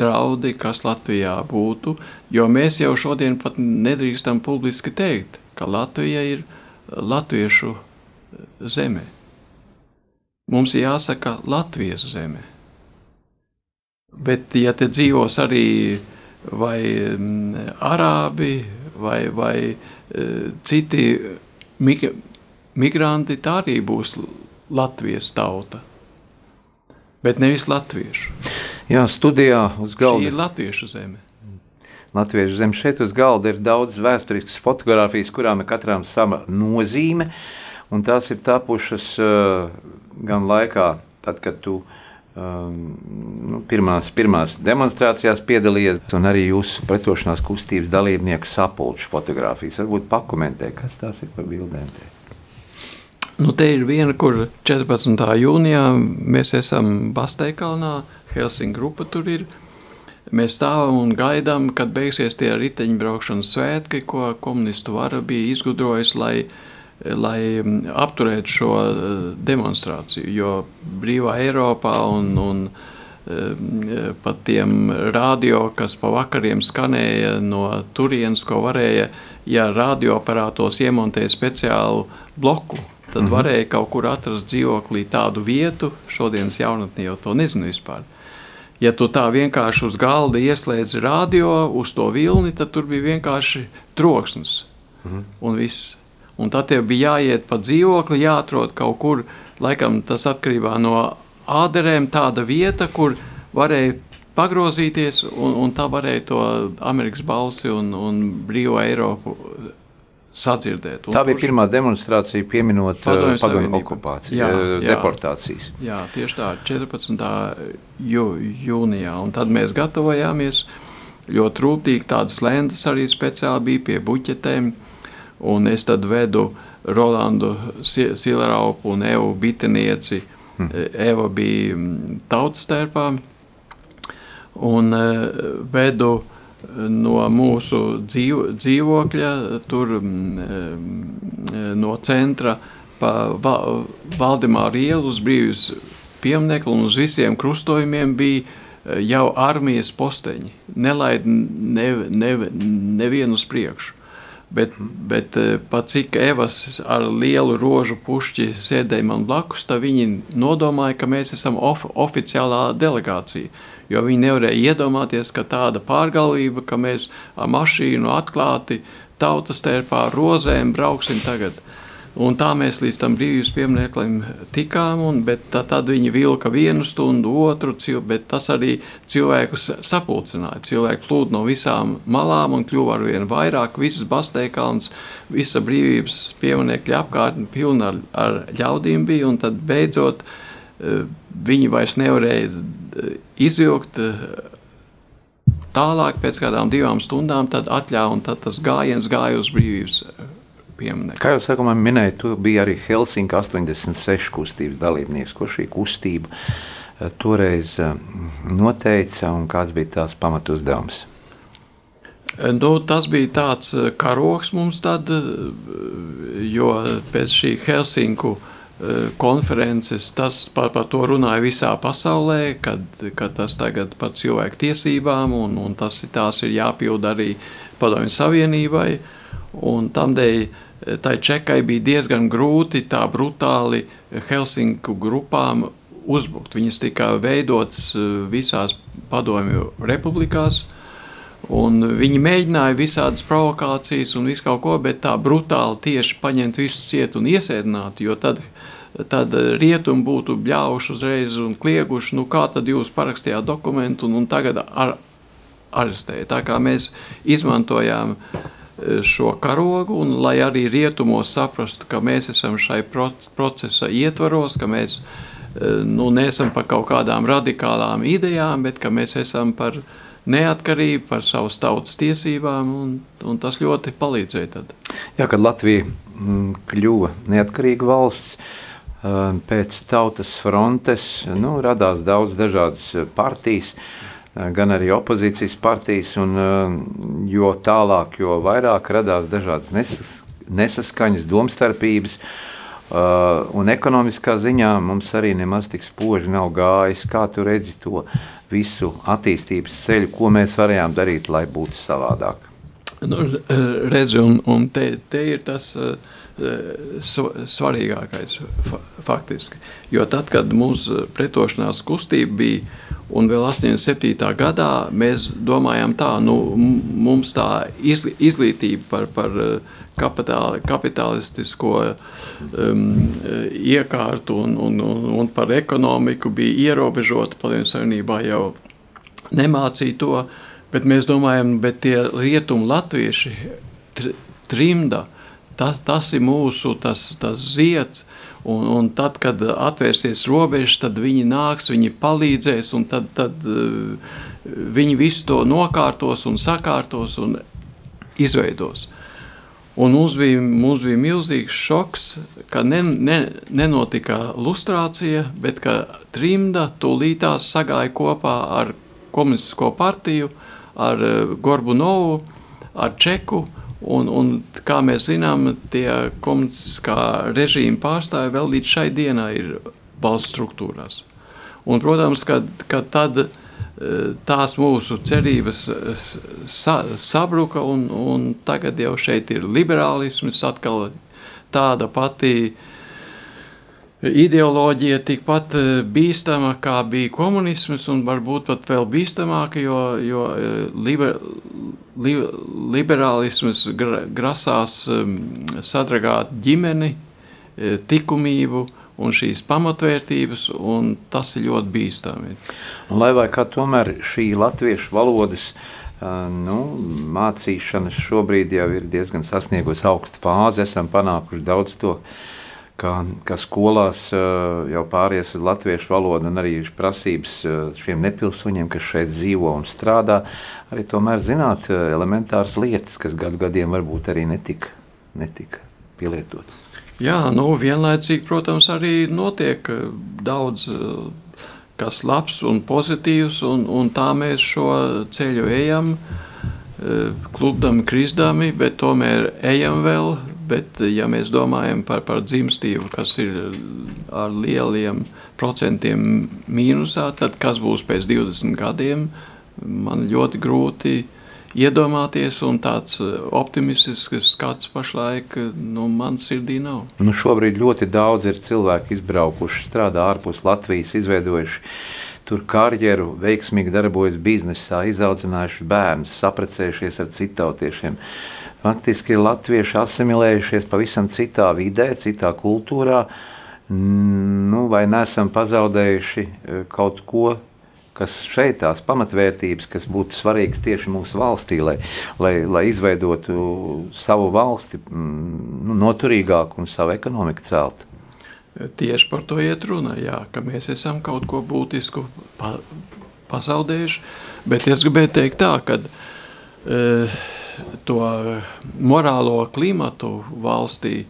draudi, kas Latvijā būtu, jo mēs jau šodien pat nedrīkstam publiski teikt, ka Latvija ir latviešu zeme. Mums jāsaka Latvijas zeme. Bet, ja te dzīvos arī vai mm, arābi vai, vai e, citi mig migranti, tā arī būs Latvijas tauta. Bet nevis latviešu. Jā, studijā uz galda. Šī ir latviešu zeme. Latviešu zeme šeit uz galda ir daudz vēsturiskas fotografijas, kurām ir katram sava nozīme. Un tās ir tapušas uh, gan laikā, tad, kad tu um, nu, pirmās, pirmās demonstrācijās piedalījies, un arī jūsu pretošanās kustības dalībnieku sapulču fotografijas. Varbūt pakomentē, kas tās ir par bildēm. Te. Nu, te ir viena, kur 14. jūnijā mēs esam Basteikalnā, Helsinku grupa tur ir. Mēs stāvam un gaidām, kad beigsies tie riteņbraukšanas svētki, ko komunistu vara bija izgudrojusi, lai uh, lai mm, apturētu šo eh, demonstrāciju. Jo brīvā Eiropā un, un eh, pat tiem radio, kas pa vakariem skanēja no turienes, ko varēja, ja radioaparātos iemontēja speciālu bloku, tad mhm. varēja kaut kur atrast dzīvoklī tādu vietu, šodienas jaunatnē jau to nezinu vispār. Ja tu tā vienkārši uz galda ieslēdzi radio uz to vilni, tad tur bija vienkārši troksnis mhm. un viss. Un tad tev bija jāiet pa dzīvokli, jāatrod kaut kur, laikam tas atkarībā no āderēm, tāda vieta, kur varēja pagrozīties, un, un tā varēja to Amerikas balsi un, un brīvo Eiropu sadzirdēt. Un tā bija kurš... pirmā demonstrācija, pieminot uh, padomju okupāciju, jā, uh, jā, deportācijas. Jā, tieši tā, 14. Jū, jūnijā. Un tad mēs gatavojāmies ļoti rūpīgi. Tādas lentas arī speciāli bija pie buķetēm. Un es tad vedu Rolandu Silaraupu un Evu Bitenieci. Hmm. Eva bija mm, tautas tērpā un e, vedu no mūsu dzīvo, dzīvokļa, tur e, no centra pa Valdemāra ielu uz brīvības pieminekli un uz visiem krustojumiem bija e, jau armijas posteņi. Nelaid ne, ne, nevienu uz priekšu. Bet, bet eh, pat cik Evas ar lielu rožu pušķi sēdēja man blakus, tad viņi nodomāja, ka mēs esam of oficiālā delegācija. Jo viņi nevarēja iedomāties, ka tāda pārgalvība, ka mēs ar mašīnu atklāti tautas tērpā rozēm brauksim tagad. Un tā mēs līdz tam brīvības piemineklim tikām, un, bet tā, tad viņi vilka vienu stundu, otru, bet tas arī cilvēkus sapulcināja. Cilvēki plūd no visām malām un kļuva ar vien vairāk. Visas Basteikalns, visa brīvības pieminekļa apkārtne pilna ar, ar ļaudīm bija, un tad beidzot eh, viņi vairs nevarēja eh, izvilkt eh, tālāk pēc kādām divām stundām, tad atļāva, un tad tas gājiens gāja uz brīvības pieminiektu. Kā jau sākumā minēju, tu biji arī Helsinki 86 kustības dalībnieks. Ko šī kustība eh, toreiz eh, noteica un kāds bija tās pamatu uzdevums? Eh, nu, tas bija tāds karoks mums, tad, jo pēc šī Helsinku konferences tas par, par to runāja visā pasaulē, kad, kad tas tagad par cilvēku tiesībām un, un tas tās ir jāpild arī Padomju Savienībai. Un tamdēļ tai čekai bija diezgan grūti tā brutāli Helsinku grupām uzbrukt. Viņas tika veidotas visās padomju republikās, un viņi mēģināja visādas provokācijas un visu kaut ko, bet tā brutāli tieši paņemt visus ciet un iesēdināt, jo tad tad rietumi būtu bļāvuši uzreiz un klieguši, nu kā tad jūs parakstījāt dokumentu un, un tagad ar, arestēja. Tā kā mēs izmantojām e, šo karogu, un lai arī rietumos saprastu, ka mēs esam šai procesa ietvaros, ka mēs e, nu, neesam par kaut kādām radikālām idejām, bet ka mēs esam par neatkarību, par savas tautas tiesībām, un, un tas ļoti palīdzēja tad. Jā, kad Latvija mm, kļuva neatkarīga valsts, e, pēc tautas frontes nu, radās daudz dažādas partijas, Eh, gan arī opozīcijas partijas, un eh, jo tālāk, jo vairāk radās dažādas nesas, nesaskaņas, domstarpības, eh, un ekonomiskā ziņā mums arī nemaz tik spoži nav gājis, kā tu redzi to visu attīstības ceļu, ko mēs varējām darīt, lai būtu savādāk. Nu, redzi, un, un te, te ir tas uh, svarīgākais faktiski. Jo tad, kad mūsu pretošanās kustība bija Un vēl 87. gadā mēs domājām, tā, nu, mums tā izglītība par, par eh, kapitāli, kapitalistisko um, iekārtu un, un, un, un par ekonomiku bija ierobežota. Padomju Savienībā jau nemācīja to, bet mēs domājam, bet tie rietumu latvieši trimda, tas, tas ir mūsu tas, tas zieds, Un, un tad, kad atvērsies robežas, tad viņi nāks, viņi palīdzēs, un tad, tad uh, viņi visu to nokārtos un sakārtos un izveidos. Un mums bija, mums bija milzīgs šoks, ka ne, ne, nenotika lustrācija, bet ka trimda tūlītās sagāja kopā ar komunistisko partiju, ar uh, Gorbunovu, ar Čeku, Un, un, kā mēs zinām, tie komunistiskā režīma pārstāvji vēl līdz šai dienai ir valsts struktūrās. Un, protams, ka, ka tad e, tās mūsu cerības sa, sabruka, un, un tagad jau šeit ir liberālisms, atkal tāda pati ideoloģija tikpat e, bīstama, kā bija komunisms, un varbūt pat vēl bīstamāka, jo, jo e, liber, li, liberālisms grasās um, sadragāt ģimeni, e, likumību un šīs pamatvērtības, un tas ir ļoti bīstami. Un, lai vai kā tomēr šī latviešu valodas nu, mācīšana šobrīd jau ir diezgan sasniegusi augstu fāzi, esam panākuši daudz to ka, ka skolās uh, jau pāries uz latviešu valodu un arī prasības uh, šiem nepilsoņiem, kas šeit dzīvo un strādā, arī tomēr zināt uh, elementāras lietas, kas gadu gadiem varbūt arī netika, netika pielietotas. Jā, nu vienlaicīgi, protams, arī notiek daudz kas labs un pozitīvs, un, un tā mēs šo ceļu ejam, klubdami, krizdami, bet tomēr ejam vēl Bet, ja mēs domājam par, par dzimstību, kas ir ar lieliem procentiem mīnusā, tad kas būs pēc 20 gadiem, man ļoti grūti iedomāties, un tāds optimistisks skats pašlaik nu, man sirdī nav. Nu, šobrīd ļoti daudz ir cilvēki izbraukuši, strādā ārpus Latvijas, izveidojuši tur karjeru, veiksmīgi darbojas biznesā, izaudzinājuši bērnus, saprecējušies ar citautiešiem. Faktiski latvieši asimilējušies pavisam citā vidē, citā kultūrā, nu, vai nesam pazaudējuši e, kaut ko, kas šeit tās pamatvērtības, kas būtu svarīgas tieši mūsu valstī, lai, lai, lai izveidotu savu valsti nu, noturīgāku un savu ekonomiku celtu. Tieši par to iet runa, jā, ka mēs esam kaut ko būtisku pa, pazaudējuši, bet es gribēju teikt tā, ka uh, to morālo klimatu valstī,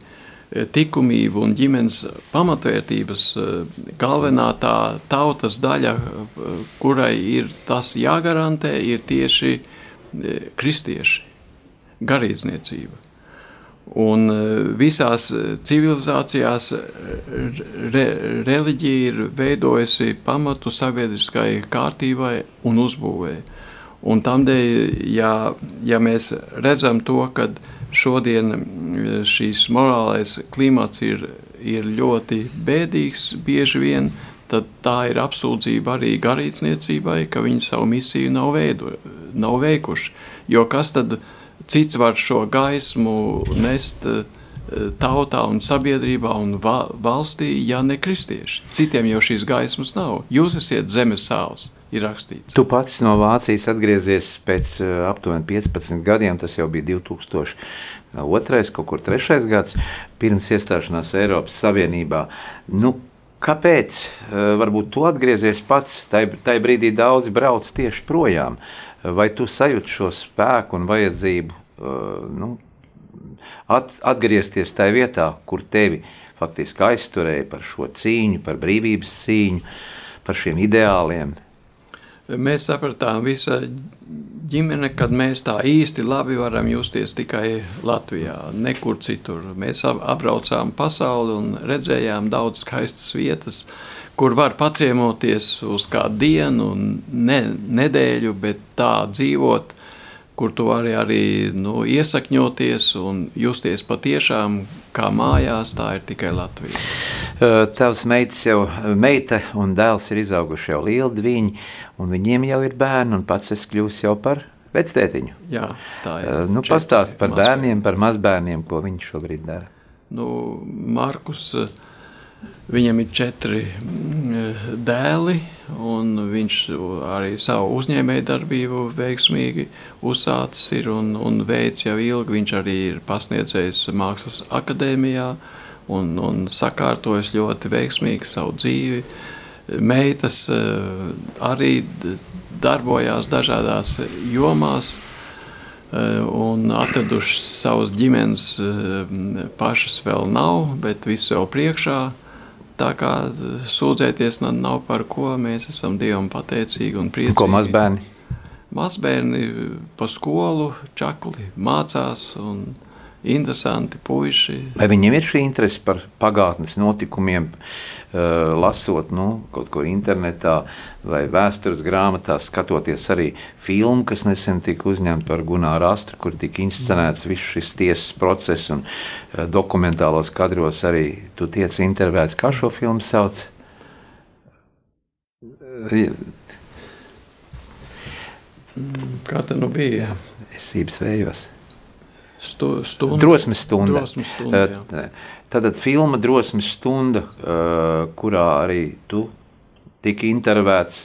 likumību un ģimenes pamatvērtības galvenā tā tautas daļa, kurai ir tas jāgarantē, ir tieši kristieši, garīdzniecība. Un visās civilizācijās re, reliģija ir veidojusi pamatu sabiedriskai kārtībai un uzbūvēi. Un tādēļ, ja, ja mēs redzam to, ka šodien mm, šīs morālais klimats ir, ir ļoti bēdīgs bieži vien, tad tā ir apsūdzība arī garīdzniecībai, ka viņi savu misiju nav, veido, nav veikuši. Jo kas tad cits var šo gaismu nest uh, tautā un sabiedrībā un va valstī, ja ne kristieši. Citiem jau šīs gaismas nav. Jūs esat zemes sāls, ir rakstīts. Tu pats no Vācijas atgriezies pēc uh, aptuveni 15 gadiem, tas jau bija 2000. Otrais, kaut kur trešais gads pirms iestāšanās Eiropas Savienībā. Nu, kāpēc? Uh, varbūt tu atgriezies pats, tajā brīdī daudz brauc tieši projām. Vai tu sajūti šo spēku un vajadzību uh, nu, at, atgriezties tajā vietā, kur tevi faktiski aizturēja par šo cīņu, par brīvības cīņu, par šiem ideāliem. Mēs sapratām, visa ģimene, kad mēs tā īsti labi varam justies tikai Latvijā, nekur citur. Mēs apbraucām pasauli un redzējām daudz skaistas vietas, kur var paciemoties uz kādu dienu, ne, nedēļu, bet tā dzīvot kur tu vari arī nu, iesakņoties un justies patiešām kā mājās, tā ir tikai Latvija. Tavs meitas jau, meita un dēls ir izauguši jau lieli dviņi, un viņiem jau ir bērni, un pats es kļūst jau par vectētiņu. Jā, tā ir. Nu, pastāst par bērniem, par mazbērniem, ko viņi šobrīd dara. Nu, Markus, viņam ir četri mm, dēli, un viņš arī savu uzņēmēju darbību veiksmīgi uzsācis ir un, un veids jau ilgi. Viņš arī ir pasniedzējis Mākslas akadēmijā un, un sakārtojis ļoti veiksmīgi savu dzīvi. Meitas eh, arī darbojās dažādās jomās eh, un atradušas savas ģimenes eh, pašas vēl nav, bet viss jau priekšā. Tā kā sūdzēties nav par ko, mēs esam Dievam pateicīgi un priecīgi. Ko mazbērni? Mazbērni pa skolu čakli mācās un interesanti puiši. Vai viņiem ir šī interese par pagātnes notikumiem, uh, lasot nu, kaut ko internetā vai vēstures grāmatā, skatoties arī filmu, kas nesen tika uzņemta par Gunāru Astru, kur tika inscenēts viss šis tiesas process un uh, dokumentālos kadros arī tu tiec intervēts. Kā šo filmu sauc? Kā tā nu bija? Esības vējos. Stu, stunda. Drosmes stunda. Drosmes stunda jā. Tātad filma Drosmes stunda, kurā arī tu tiki intervēts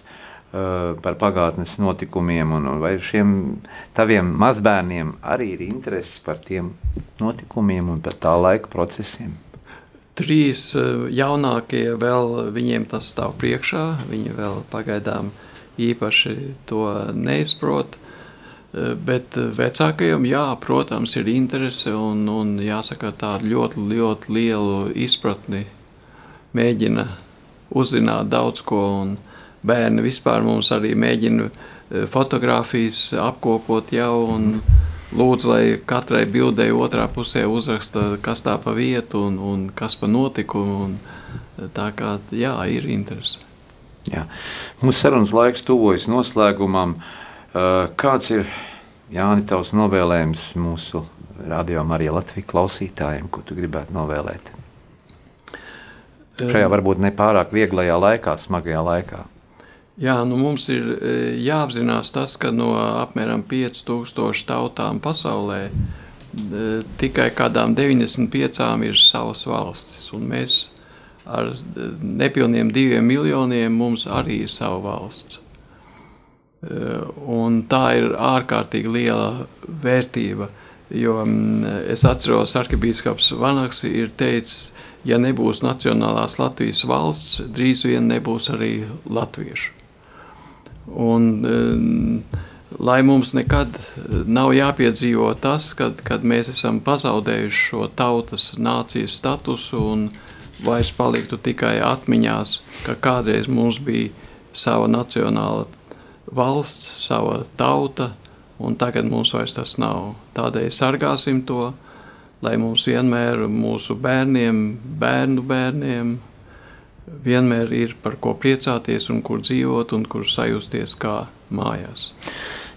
par pagātnes notikumiem, un vai šiem taviem mazbērniem arī ir intereses par tiem notikumiem un par tā laika procesiem? Trīs jaunākie vēl viņiem tas stāv priekšā, viņi vēl pagaidām īpaši to neizprot. Bet vecākajiem, jā, protams, ir interese un, un jāsaka, tādu ļoti, ļoti lielu izpratni mēģina uzzināt daudz ko. Bērni vispār mums arī mēģina e, fotografijas apkopot jau un lūdzu, lai katrai bildei otrā pusē uzraksta, kas tā pa vietu un, un kas pa notikumu. Un, tā kā, jā, ir interese. Jā. Mūsu sarunas laiks tuvojas noslēgumam. Uh, Eh, kāds ir Jāni tavs novēlējums mūsu radio Marija Latvijas klausītājiem, ko tu gribētu novēlēt? Šajā varbūt nepārāk vieglajā laikā, smagajā laikā. Jā, nu mums ir eh, jāapzinās tas, ka no apmēram 5000 tautām pasaulē eh, tikai kādām 95 ir savas valstis, mēs ar nepilniem diviem miljoniem mums arī ir sava valsts. Eh, un tā ir ārkārtīgi liela vērtība. Jo mm, es atceros, ka arhibīskaps Vanaks ir teicis, ja nebūs Nacionālās Latvijas valsts, drīz vien nebūs arī latviešu. Un, eh, lai mums nekad nav jāpiedzīvo tas, kad, kad mēs esam pazaudējuši šo tautas nācijas statusu un vairs paliktu tikai atmiņās, ka kādreiz mums bija sava nacionāla valsts, sava tauta, un tagad mums vairs tas nav. Tādēļ sargāsim to, lai mums vienmēr mūsu bērniem, bērnu bērniem, vienmēr ir par ko priecāties un kur dzīvot un kur sajusties kā mājās.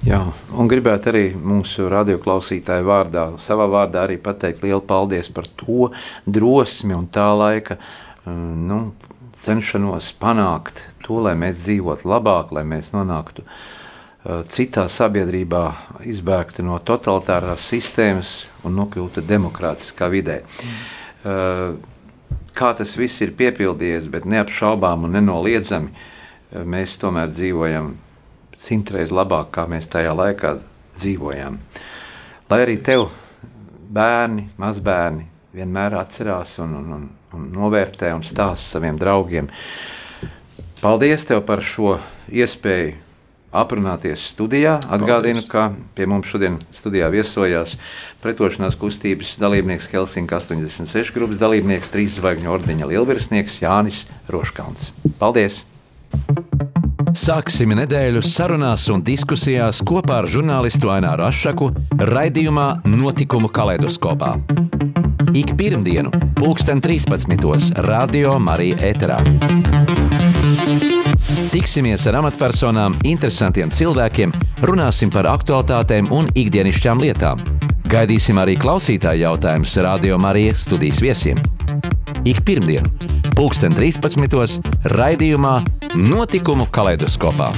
Jā, un gribētu arī mūsu radioklausītāju vārdā, savā vārdā arī pateikt lielu paldies par to drosmi un tā laika nu, cenšanos panākt to, lai mēs dzīvotu labāk, lai mēs nonāktu citā sabiedrībā, izbēgtu no totalitārās sistēmas un nokļūtu demokrātiskā vidē. Mm. Kā tas viss ir piepildījies, bet neapšaubām un nenoliedzami, mēs tomēr dzīvojam simtreiz labāk, kā mēs tajā laikā dzīvojām. Lai arī tev bērni, mazbērni vienmēr atcerās un, un, un, un novērtē un stāsta saviem draugiem. Paldies tev par šo iespēju aprunāties studijā. Atgādinu, Paldies. ka pie mums šodien studijā viesojās pretošanās kustības dalībnieks Helsinki 86 grupas dalībnieks, trīs zvaigžņu ordeņa lielvirsnieks Jānis Roškalns. Paldies! Sāksim nedēļu sarunās un diskusijās kopā ar žurnālistu Aināru Ašaku raidījumā Notikumu kaleidoskopā. Ik pirmdienu, pulksten 13. Radio Marija Eterā. Tiksimies ar amatpersonām, interesantiem cilvēkiem, runāsim par aktuālitātēm un ikdienišķām lietām. Gaidīsim arī klausītāju jautājumus Radio Marija studijas viesiem. Ik pirmdienu, pulksten 13. raidījumā Notikumu kaleidoskopā.